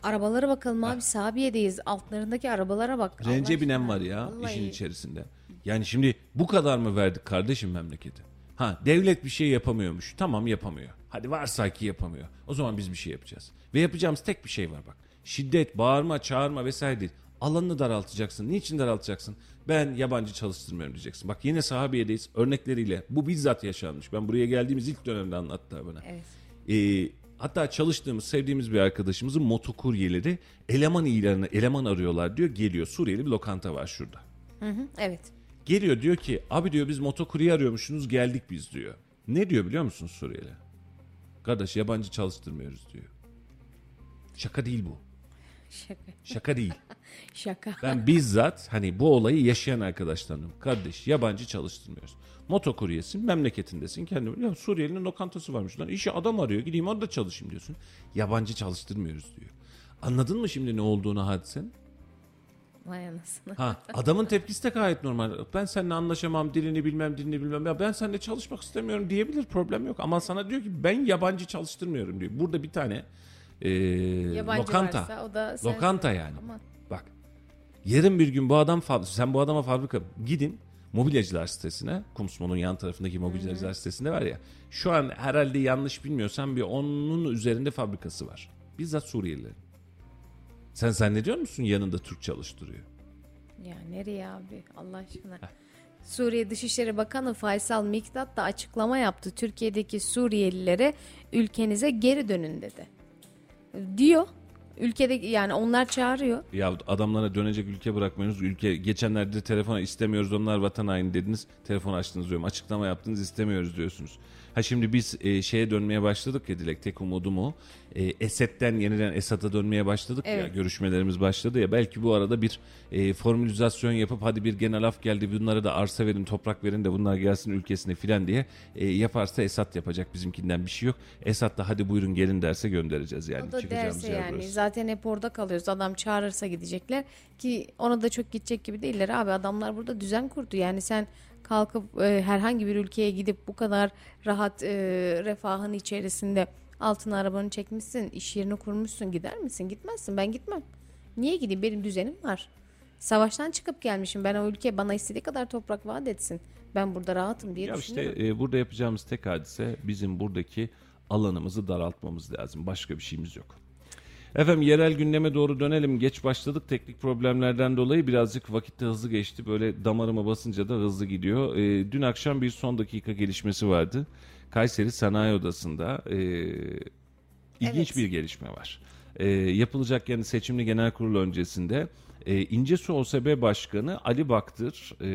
Arabalara bakalım abi Sabiye'deyiz. Altlarındaki arabalara bak.
Rence
Allah
binen
aşkına.
var ya
Vallahi.
işin içerisinde. Yani şimdi bu kadar mı verdik kardeşim memleketi? Ha devlet bir şey yapamıyormuş. Tamam yapamıyor. Hadi varsa ki yapamıyor. O zaman biz bir şey yapacağız. Ve yapacağımız tek bir şey var bak. Şiddet, bağırma, çağırma vesaire değil. Alanını daraltacaksın. Niçin daraltacaksın? Ben yabancı çalıştırmıyorum diyeceksin. Bak yine sahabiyedeyiz örnekleriyle. Bu bizzat yaşanmış. Ben buraya geldiğimiz ilk dönemde anlattı bana.
Evet.
Ee, hatta çalıştığımız, sevdiğimiz bir arkadaşımızın motokuryeleri eleman ilanı, eleman arıyorlar diyor. Geliyor. Suriyeli bir lokanta var şurada.
Hı hı, evet.
Geliyor diyor ki abi diyor biz motokurye arıyormuşsunuz geldik biz diyor. Ne diyor biliyor musun Suriyeli? Kardeş yabancı çalıştırmıyoruz diyor. Şaka değil bu.
Şaka.
Şaka değil.
Şaka.
Ben bizzat hani bu olayı yaşayan arkadaşlarım. Kardeş yabancı çalıştırmıyoruz. Motokuryesin memleketindesin kendi. Ya Suriyelinin lokantası varmış lan. İşi adam arıyor gideyim orada çalışayım diyorsun. Yabancı çalıştırmıyoruz diyor. Anladın mı şimdi ne olduğunu hadisenin?
Vay anasını.
Ha adamın tepkisi de gayet normal. Ben seninle anlaşamam, dilini bilmem, dilini bilmem. Ya ben seninle çalışmak istemiyorum diyebilir, problem yok. Ama sana diyor ki ben yabancı çalıştırmıyorum diyor. Burada bir tane e,
Yabancı
lokanta.
varsa o da
lokanta yani.
Aman.
Yarın bir gün bu adam sen bu adama fabrika gidin mobilyacılar sitesine Kumsmon'un yan tarafındaki mobilyacılar sitesinde var ya şu an herhalde yanlış bilmiyorsam bir onun üzerinde fabrikası var. Bizzat Suriyelilerin. Sen zannediyor musun yanında Türk çalıştırıyor?
Ya nereye abi Allah aşkına. Suriye Dışişleri Bakanı Faysal Miktat da açıklama yaptı. Türkiye'deki Suriyelilere ülkenize geri dönün dedi. Diyor. Ülkede yani onlar çağırıyor.
Ya adamlara dönecek ülke bırakmıyorsunuz. Ülke geçenlerde telefona istemiyoruz onlar vatan haini dediniz. Telefon açtınız diyorum. Açıklama yaptınız istemiyoruz diyorsunuz. Ha şimdi biz e, şeye dönmeye başladık ya Dilek tek umudum o. E, Esed'den yeniden Esad'a dönmeye başladık ya.
Evet.
Görüşmelerimiz başladı ya. Belki bu arada bir e, formülizasyon yapıp hadi bir genel af geldi bunlara da arsa verin toprak verin de bunlar gelsin ülkesine filan diye e, yaparsa Esad yapacak bizimkinden bir şey yok. Esad da hadi buyurun gelin derse göndereceğiz yani.
O da derse yani
burası.
Zaten hep orada kalıyoruz. Adam çağırırsa gidecekler ki ona da çok gidecek gibi değiller abi. Adamlar burada düzen kurdu. Yani sen kalkıp e, herhangi bir ülkeye gidip bu kadar rahat e, refahın içerisinde altına arabanı çekmişsin, iş yerini kurmuşsun gider misin? Gitmezsin. Ben gitmem. Niye gideyim? Benim düzenim var. Savaştan çıkıp gelmişim. Ben o ülke bana istediği kadar toprak vaat etsin. Ben burada rahatım diye
Ya işte
düşünüyorum.
e, burada yapacağımız tek hadise bizim buradaki alanımızı daraltmamız lazım. Başka bir şeyimiz yok. Efendim yerel gündeme doğru dönelim. Geç başladık teknik problemlerden dolayı birazcık vakitte hızlı geçti. Böyle damarıma basınca da hızlı gidiyor. E, dün akşam bir son dakika gelişmesi vardı. Kayseri Sanayi Odası'nda e, ilginç
Evet.
bir gelişme var. E, yapılacak yani seçimli genel kurul öncesinde e, İncesu OSB Başkanı Ali Baktır e,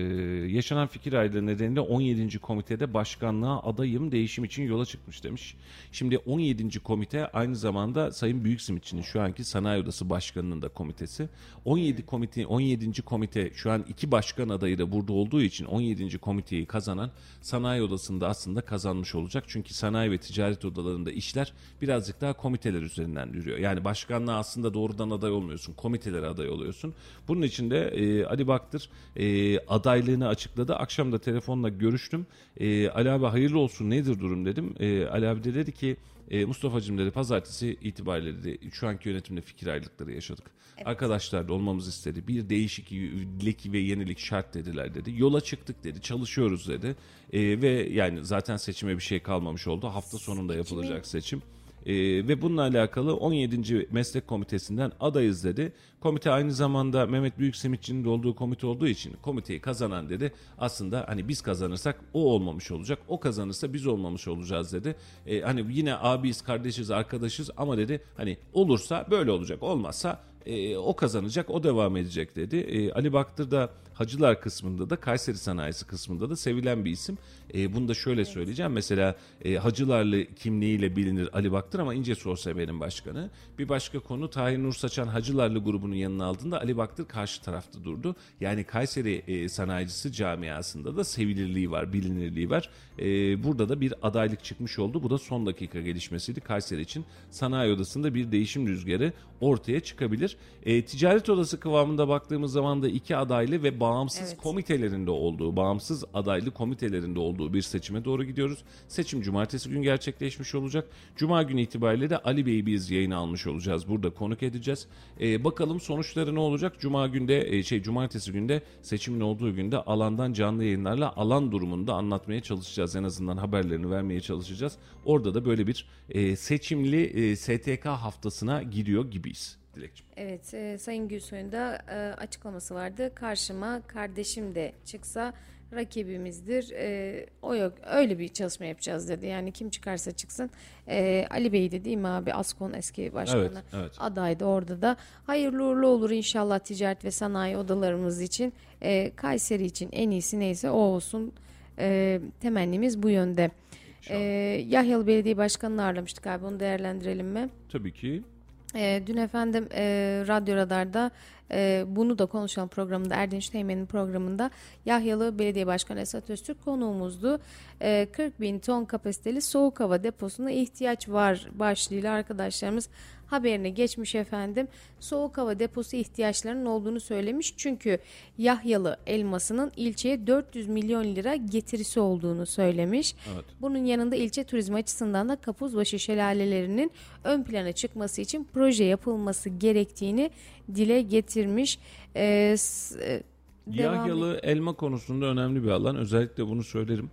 yaşanan fikir ayrılığı nedeniyle 17. komitede başkanlığa adayım değişim için yola çıkmış demiş. Şimdi 17. komite aynı zamanda Sayın Büyüksimitçi'nin şu anki Sanayi Odası Başkanı'nın da komitesi. 17 komite 17. komite şu an iki başkan adayı da burada olduğu için 17. komiteyi kazanan Sanayi Odası'nda aslında kazanmış olacak. Çünkü sanayi ve ticaret odalarında işler birazcık daha komiteler üzerinden yürüyor. Yani başkanlığa aslında doğrudan aday olmuyorsun. Komitelere aday oluyorsun. Bunun için de e, Ali Baktır e, adaylığını açıkladı. Akşam da telefonla görüştüm. E, Ali abi hayırlı olsun nedir durum dedim. E, Ali abi de dedi ki e, Mustafa'cığım dedi pazartesi itibariyle dedi şu anki yönetimde fikir ayrılıkları yaşadık. Arkadaşlar da olmamızı istedi. Bir değişiklik ve yenilik şart dediler dedi. Yola çıktık dedi. Çalışıyoruz dedi. E, ve yani zaten seçime bir şey kalmamış oldu. Hafta sonunda yapılacak seçim. Ee, ve bununla alakalı 17. Meslek Komitesi'nden adayız dedi. Komite aynı zamanda Mehmet Büyüksimitçi'nin de olduğu komite olduğu için komiteyi kazanan dedi. Aslında hani biz kazanırsak o olmamış olacak. O kazanırsa biz olmamış olacağız dedi. Ee, hani yine abiyiz, kardeşiz, arkadaşız ama dedi hani olursa böyle olacak. Olmazsa E, o kazanacak, o devam edecek dedi. E, Ali Baktır da Hacılar kısmında da Kayseri Sanayisi kısmında da sevilen bir isim. E, bunu da şöyle söyleyeceğim. Mesela e, Hacılarlı kimliğiyle bilinir Ali Baktır ama İnce Sorsa benim başkanı. Bir başka konu Tahir Nur Saçan Hacılarlı grubunun yanına aldığında Ali Baktır karşı tarafta durdu. Yani Kayseri e, sanayicisi camiasında da sevilirliği var, bilinirliği var. E, burada da bir adaylık çıkmış oldu. Bu da son dakika gelişmesiydi Kayseri için. Sanayi odasında bir değişim rüzgarı ortaya çıkabilir. E, ticaret odası kıvamında baktığımız zaman da iki adaylı ve bağımsız
Evet.
komitelerinde olduğu, bağımsız adaylı komitelerinde olduğu bir seçime doğru gidiyoruz. Seçim cumartesi gün gerçekleşmiş olacak. Cuma günü itibariyle de Ali Bey'i biz yayına almış olacağız. Burada konuk edeceğiz. Ee, bakalım sonuçları ne olacak? Cuma günde e, şey cumartesi günde seçimin olduğu günde alandan canlı yayınlarla alan durumunu da anlatmaya çalışacağız. En azından haberlerini vermeye çalışacağız. Orada da böyle bir e, seçimli e, STK haftasına giriyor gibiyiz. Dilekçim.
Evet, e, Sayın Gülsoy'un da e, açıklaması vardı. Karşıma kardeşim de çıksa rakibimizdir. E, o yok. Öyle bir çalışma yapacağız dedi. Yani kim çıkarsa çıksın. E, Ali Bey de değil mi abi? Askon eski başkanı.
Evet, evet.
Adaydı orada da. Hayırlı uğurlu olur inşallah ticaret ve sanayi odalarımız için. E, Kayseri için en iyisi neyse o olsun. E, temennimiz bu yönde. E, Yahyalı Belediye Başkanı'nı ağırlamıştık abi. Onu değerlendirelim mi?
Tabii ki.
E, dün efendim e, Radyo Radar'da e, bunu da konuşalım programında Erdinç Teğmen'in programında Yahyalı Belediye Başkanı Esat Öztürk konuğumuzdu. E, 40 bin ton kapasiteli soğuk hava deposuna ihtiyaç var başlığıyla arkadaşlarımız haberine geçmiş efendim. Soğuk hava deposu ihtiyaçlarının olduğunu söylemiş. Çünkü Yahyalı elmasının ilçeye 400 milyon lira getirisi olduğunu söylemiş.
Evet.
Bunun yanında ilçe turizmi açısından da Kapuzbaşı şelalelerinin ön plana çıkması için proje yapılması gerektiğini dile getirmiş. Ee, s- e, devam-
Yahyalı elma konusunda önemli bir alan. Özellikle bunu söylerim.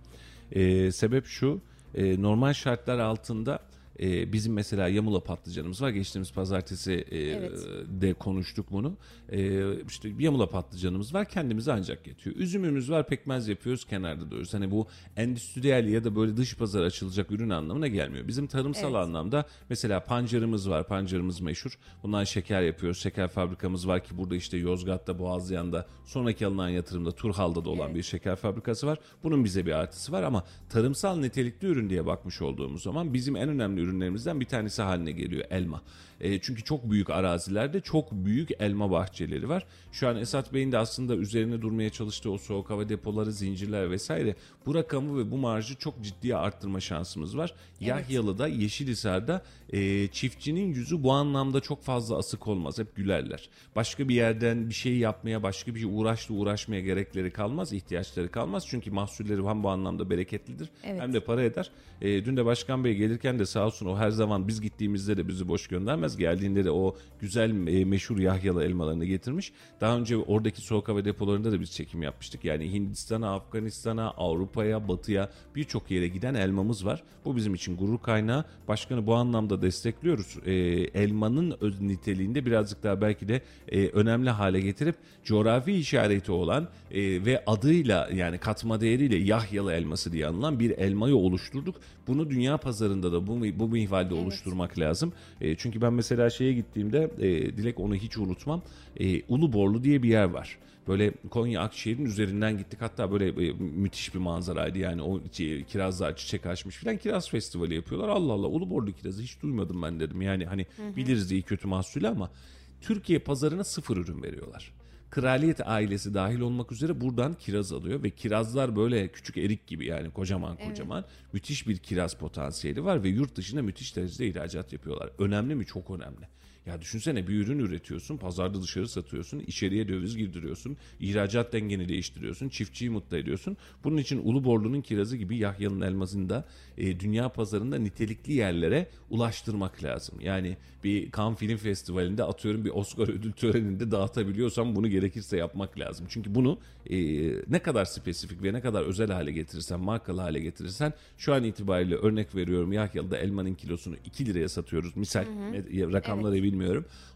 Ee, sebep şu. e, normal şartlar altında e, bizim mesela yamula patlıcanımız var. Geçtiğimiz pazartesi e,
Evet.
de konuştuk bunu. E, işte yamula patlıcanımız var. Kendimize ancak yetiyor. Üzümümüz var. Pekmez yapıyoruz. Kenarda duruyoruz. Hani bu endüstriyel ya da böyle dış pazar açılacak ürün anlamına gelmiyor. Bizim tarımsal
Evet.
anlamda mesela pancarımız var. Pancarımız meşhur. Bundan şeker yapıyoruz. Şeker fabrikamız var ki burada işte Yozgat'ta, Boğazlayan'da sonraki alınan yatırımda Turhal'da da olan
Evet.
bir şeker fabrikası var. Bunun bize bir artısı var ama tarımsal nitelikli ürün diye bakmış olduğumuz zaman bizim en önemli ürünlerimizden bir tanesi haline geliyor elma. E, çünkü çok büyük arazilerde çok büyük elma bahçeleri var. Şu an Esat Bey'in de aslında üzerine durmaya çalıştığı o soğuk hava depoları, zincirler vesaire bu rakamı ve bu marjı çok ciddiye arttırma şansımız var. Yahyalı'da, Yeşilhisar'da e, çiftçinin yüzü bu anlamda çok fazla asık olmaz. Hep gülerler. Başka bir yerden bir şey yapmaya, başka bir uğraşla uğraşmaya gerekleri kalmaz, ihtiyaçları kalmaz. Çünkü mahsulleri hem bu anlamda bereketlidir
Evet.
hem de para eder. E, dün de Başkan Bey gelirken de sağ olsun o her zaman biz gittiğimizde de bizi boş göndermez. Geldiğinde de o güzel e, meşhur Yahyalı elmalarını getirmiş. Daha önce oradaki soğuk hava depolarında da biz çekim yapmıştık. Yani Hindistan'a, Afganistan'a, Avrupa'ya, Batı'ya birçok yere giden elmamız var. Bu bizim için gurur kaynağı. Başkanı bu anlamda destekliyoruz. E, elmanın öz niteliğinde birazcık daha belki de e, önemli hale getirip coğrafi işareti olan e, ve adıyla yani katma değeriyle Yahyalı elması diye anılan bir elmayı oluşturduk. Bunu dünya pazarında da bu, bu mihvalde oluşturmak lazım. E, çünkü ben mesela şeye gittiğimde e, Dilek onu hiç unutmam. E, Uluborlu diye bir yer var. Böyle Konya Akşehir'in üzerinden gittik. Hatta böyle e, müthiş bir manzaraydı. Yani o çi- kirazlar çiçek açmış filan kiraz festivali yapıyorlar. Allah Allah Uluborlu kirazı hiç duymadım ben dedim. Yani hani biliriz iyi kötü mahsulü ama Türkiye pazarına sıfır ürün veriyorlar. Kraliyet ailesi dahil olmak üzere buradan kiraz alıyor ve kirazlar böyle küçük erik gibi yani kocaman kocaman müthiş bir kiraz potansiyeli var ve yurt dışına müthiş derecede ihracat yapıyorlar. Önemli mi? Çok önemli. Ya düşünsene bir ürün üretiyorsun, pazarda dışarı satıyorsun, içeriye döviz girdiriyorsun, ihracat dengeni değiştiriyorsun, çiftçiyi mutlu ediyorsun. Bunun için Uluborlu'nun kirazı gibi Yahya'nın elmasını da e, dünya pazarında nitelikli yerlere ulaştırmak lazım. Yani bir Cannes Film Festivali'nde atıyorum bir Oscar ödül töreninde dağıtabiliyorsam bunu gerekirse yapmak lazım. Çünkü bunu e, ne kadar spesifik ve ne kadar özel hale getirirsen, markalı hale getirirsen şu an itibariyle örnek veriyorum Yahyalı'da elmanın kilosunu 2 liraya satıyoruz. Misal e, rakamları bilmiyorum.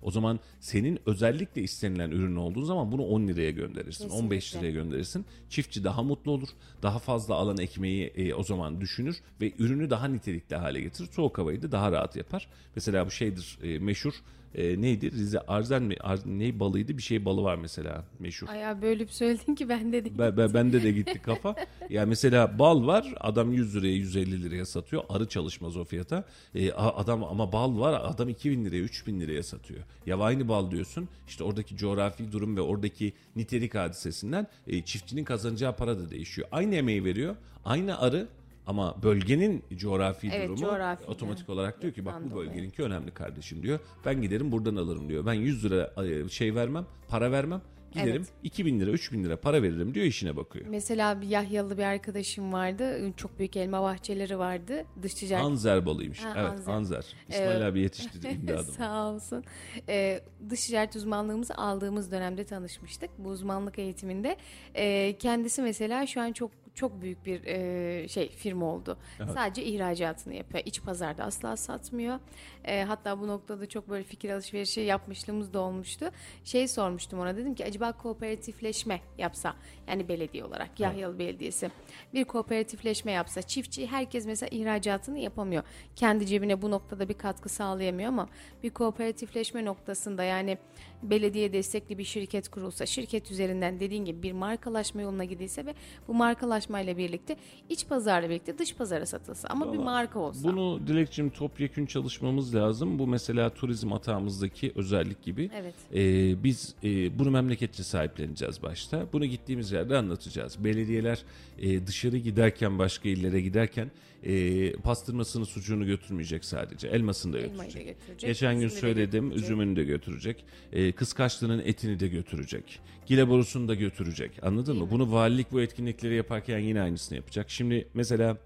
O zaman senin özellikle istenilen ürün olduğu zaman bunu 10 liraya gönderirsin.
Kesinlikle.
15 liraya gönderirsin. Çiftçi daha mutlu olur. Daha fazla alan ekmeği e, o zaman düşünür ve ürünü daha nitelikli hale getirir. Soğuk havayı da daha rahat yapar. Mesela bu şeydir e, meşhur e, neydi? Rize Arzen mi? Ar, ne balıydı? Bir şey balı var mesela meşhur.
Ay ya böyle bir söyledin ki ben de
Ben, ben, bende de gitti kafa. ya mesela bal var adam 100 liraya 150 liraya satıyor. Arı çalışmaz o fiyata. E, adam ama bal var adam 2000 liraya 3000 liraya satıyor. Ya aynı bal diyorsun. İşte oradaki coğrafi durum ve oradaki nitelik hadisesinden e, çiftçinin kazanacağı para da değişiyor. Aynı emeği veriyor. Aynı arı ama bölgenin coğrafi
Evet,
durumu
coğrafi,
otomatik olarak diyor ki bak bu bölgeninki önemli kardeşim diyor. Ben giderim buradan alırım diyor. Ben 100 lira şey vermem, para vermem. Giderim
Evet.
2000 lira 3000 lira para veririm diyor işine bakıyor.
Mesela bir Yahyalı bir arkadaşım vardı. Çok büyük elma bahçeleri vardı. Dış ticaret
Anzer balıymış.
Ha,
evet
Anzer.
Anzer. İsmail abi yetiştirdi imdadım.
Sağ olsun. Ee, dış ticaret uzmanlığımızı aldığımız dönemde tanışmıştık. Bu uzmanlık eğitiminde. Ee, kendisi mesela şu an çok çok büyük bir e, şey firma oldu. Sadece ihracatını yapıyor. İç pazarda asla satmıyor. Ee, hatta bu noktada çok böyle fikir alışverişi yapmışlığımız da olmuştu. Şey sormuştum ona dedim ki acaba kooperatifleşme yapsa yani belediye olarak Yahyalı Belediyesi bir kooperatifleşme yapsa çiftçi herkes mesela ihracatını yapamıyor. Kendi cebine bu noktada bir katkı sağlayamıyor ama bir kooperatifleşme noktasında yani belediye destekli bir şirket kurulsa şirket üzerinden dediğin gibi bir markalaşma yoluna gidilse ve bu markalaşmayla birlikte iç pazarla birlikte dış pazara satılsa ama bir marka olsa.
Bunu Dilekçim topyekün çalışmamız lazım. Bu mesela turizm atağımızdaki özellik gibi.
Evet.
Ee, biz e, bunu memleketçe sahipleneceğiz başta. Bunu gittiğimiz yerde anlatacağız. Belediyeler e, dışarı giderken başka illere giderken e, pastırmasını sucuğunu götürmeyecek sadece. Elmasını da
Elmayı da
götürecek.
götürecek,
Geçen gün söyledim
götürecek.
üzümünü de götürecek. E, kıskaçlının etini de götürecek. Gile borusunu da götürecek. Anladın mı? Bunu valilik bu etkinlikleri yaparken yine aynısını yapacak. Şimdi mesela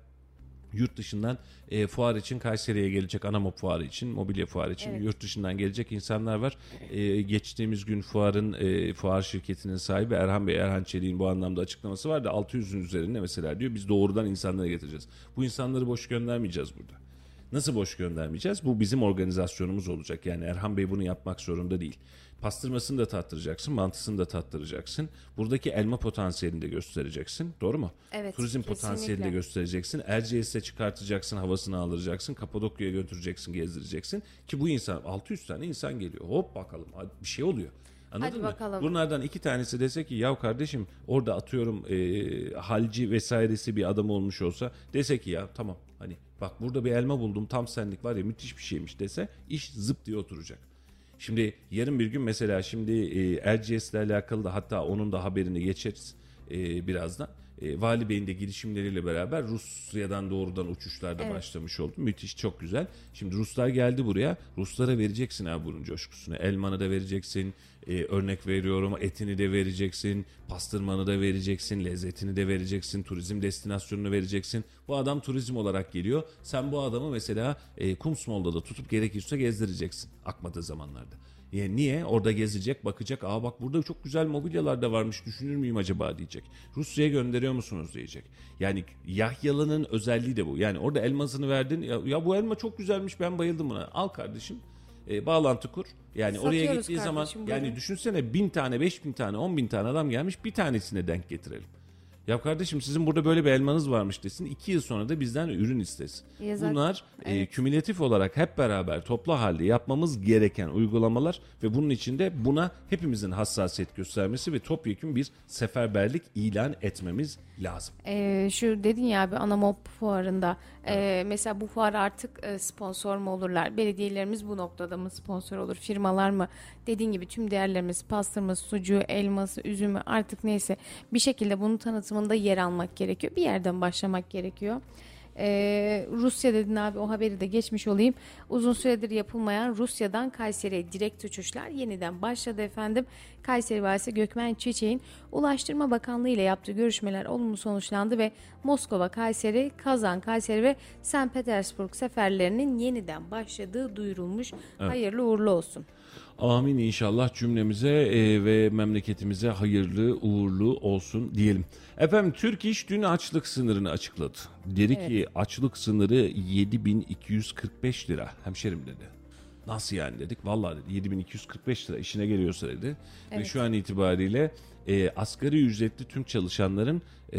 yurt dışından e, fuar için Kayseri'ye gelecek Anamop fuarı için, mobilya fuarı için
Evet.
yurt dışından gelecek insanlar var. E, geçtiğimiz gün fuarın e, fuar şirketinin sahibi Erhan Bey, Erhan Çelik'in bu anlamda açıklaması var da 600'ün üzerinde mesela diyor biz doğrudan insanlara getireceğiz. Bu insanları boş göndermeyeceğiz burada. Nasıl boş göndermeyeceğiz? Bu bizim organizasyonumuz olacak. Yani Erhan Bey bunu yapmak zorunda değil. Pastırmasını da tattıracaksın, mantısını da tattıracaksın. Buradaki elma potansiyelini de göstereceksin. Doğru mu?
Evet,
Turizm
kesinlikle.
potansiyelini de göstereceksin. Erciyes'e çıkartacaksın, havasını aldıracaksın. Kapadokya'ya götüreceksin, gezdireceksin. Ki bu insan, 600 tane insan geliyor. Hop bakalım bir şey oluyor. Anladın
Hadi
mı?
bakalım.
Bunlardan iki tanesi dese ki ya kardeşim orada atıyorum e, halci vesairesi bir adam olmuş olsa dese ki ya tamam hani bak burada bir elma buldum tam senlik var ya müthiş bir şeymiş dese iş zıp diye oturacak. Şimdi yarın bir gün mesela şimdi e, Erciyes'le alakalı da hatta onun da haberini geçeriz e, birazdan. E, Vali Bey'in de girişimleriyle beraber Rusya'dan doğrudan uçuşlar da
Evet.
başlamış oldu. Müthiş çok güzel. Şimdi Ruslar geldi buraya. Ruslara vereceksin abi bunun coşkusunu. Elmanı da vereceksin. E, örnek veriyorum etini de vereceksin. Pastırmanı da vereceksin. Lezzetini de vereceksin. Turizm destinasyonunu vereceksin. Bu adam turizm olarak geliyor. Sen bu adamı mesela e, Kumsmol'da da tutup gerekirse gezdireceksin. Akmadığı zamanlarda. Yani niye? Orada gezecek, bakacak. Aa bak burada çok güzel mobilyalar da varmış. Düşünür müyüm acaba diyecek. Rusya'ya gönderiyor musunuz diyecek. Yani Yahyalı'nın özelliği de bu. Yani orada elmasını verdin. Ya, ya bu elma çok güzelmiş ben bayıldım buna. Al kardeşim. E, bağlantı kur. Yani oraya
Satıyoruz
gittiği zaman
kardeşim,
yani düşünsene bin tane, beş bin tane, on bin tane adam gelmiş bir tanesine denk getirelim. Ya kardeşim sizin burada böyle bir elmanız varmış desin. iki yıl sonra da bizden ürün istesin.
Ya zaten-
Bunlar e, kümülatif olarak hep beraber toplu halde yapmamız gereken uygulamalar ve bunun içinde buna hepimizin hassasiyet göstermesi ve topyekun bir seferberlik ilan etmemiz lazım.
Ee, şu dedin ya abi Anamop fuarında ee, mesela bu fuar artık e, sponsor mu olurlar? Belediyelerimiz bu noktada mı sponsor olur? Firmalar mı? Dediğin gibi tüm değerlerimiz pastırması, sucuğu, elması, üzümü artık neyse bir şekilde bunun tanıtımında yer almak gerekiyor. Bir yerden başlamak gerekiyor. Ee, Rusya dedin abi o haberi de geçmiş olayım. Uzun süredir yapılmayan Rusya'dan Kayseri'ye direkt uçuşlar yeniden başladı efendim. Kayseri Valisi Gökmen Çiçek'in Ulaştırma Bakanlığı ile yaptığı görüşmeler olumlu sonuçlandı ve Moskova, Kayseri, Kazan, Kayseri ve St. Petersburg seferlerinin yeniden başladığı duyurulmuş. Hayırlı uğurlu olsun.
Amin inşallah cümlemize e, ve memleketimize hayırlı uğurlu olsun diyelim. Efendim Türk İş dün açlık sınırını açıkladı. Dedi ki açlık sınırı 7245 lira hemşerim dedi. Nasıl yani dedik? Vallahi dedi 7245 lira işine geliyorsa dedi. Ve şu an itibariyle e, asgari ücretli tüm çalışanların e,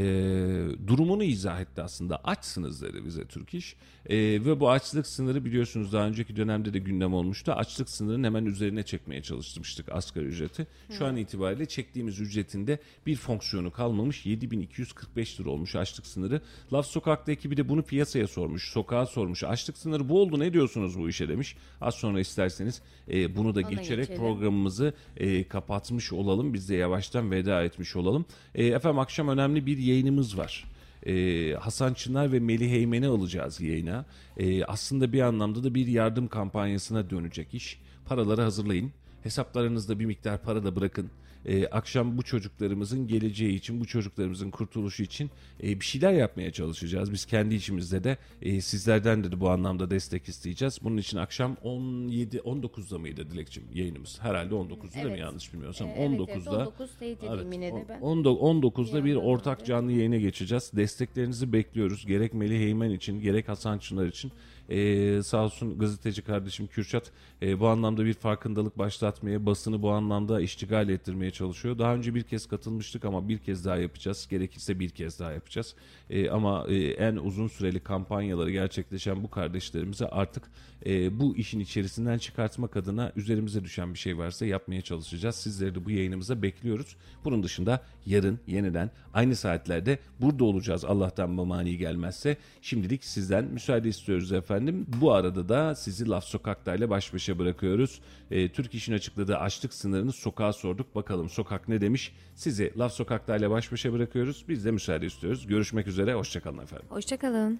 durumunu izah etti aslında. Açsınız dedi bize Türk İş. E, ve bu açlık sınırı biliyorsunuz daha önceki dönemde de gündem olmuştu. Açlık sınırının hemen üzerine çekmeye çalışmıştık asgari ücreti. Şu an itibariyle çektiğimiz ücretinde bir fonksiyonu kalmamış. 7245 lira olmuş açlık sınırı. Laf Sokak'ta ekibi de bunu piyasaya sormuş. Sokağa sormuş. Açlık sınırı bu oldu ne diyorsunuz bu işe demiş. Az sonra isterseniz e, bunu da
Ona
geçerek
geçelim.
programımızı e, kapatmış olalım. Biz de yavaştan veda etmiş olalım. E, efendim akşam önemli bir yayınımız var. E, Hasan Çınar ve Melih Eymen'i alacağız yayına. E, aslında bir anlamda da bir yardım kampanyasına dönecek iş. Paraları hazırlayın. Hesaplarınızda bir miktar para da bırakın. E, akşam bu çocuklarımızın geleceği için, bu çocuklarımızın kurtuluşu için e, bir şeyler yapmaya çalışacağız. Biz kendi içimizde de e, sizlerden de, bu anlamda destek isteyeceğiz. Bunun için akşam 17 19'da mıydı Dilekçim yayınımız? Herhalde 19'da değil mi
Evet.
yanlış bilmiyorsam?
Ee, evet,
19'da.
evet, 19 teyit edeyim yine de ben.
19'da bir ortak canlı yayına geçeceğiz. Desteklerinizi bekliyoruz. Gerek Melih Heymen için, gerek Hasan Çınar için. Ee, sağ olsun gazeteci kardeşim Kürşat e, bu anlamda bir farkındalık başlatmaya, basını bu anlamda iştigal ettirmeye çalışıyor. Daha önce bir kez katılmıştık ama bir kez daha yapacağız. Gerekirse bir kez daha yapacağız. E, ama e, en uzun süreli kampanyaları gerçekleşen bu kardeşlerimize artık e, bu işin içerisinden çıkartmak adına üzerimize düşen bir şey varsa yapmaya çalışacağız. Sizleri de bu yayınımıza bekliyoruz. Bunun dışında yarın yeniden aynı saatlerde burada olacağız Allah'tan bu mani gelmezse. Şimdilik sizden müsaade istiyoruz efendim. Bu arada da sizi Laf Sokak'ta ile baş başa bırakıyoruz. E, Türk İş'in açıkladığı açlık sınırını sokağa sorduk. Bakalım sokak ne demiş? Sizi Laf Sokak'ta ile baş başa bırakıyoruz. Biz de müsaade istiyoruz. Görüşmek üzere. Hoşçakalın efendim.
Hoşçakalın.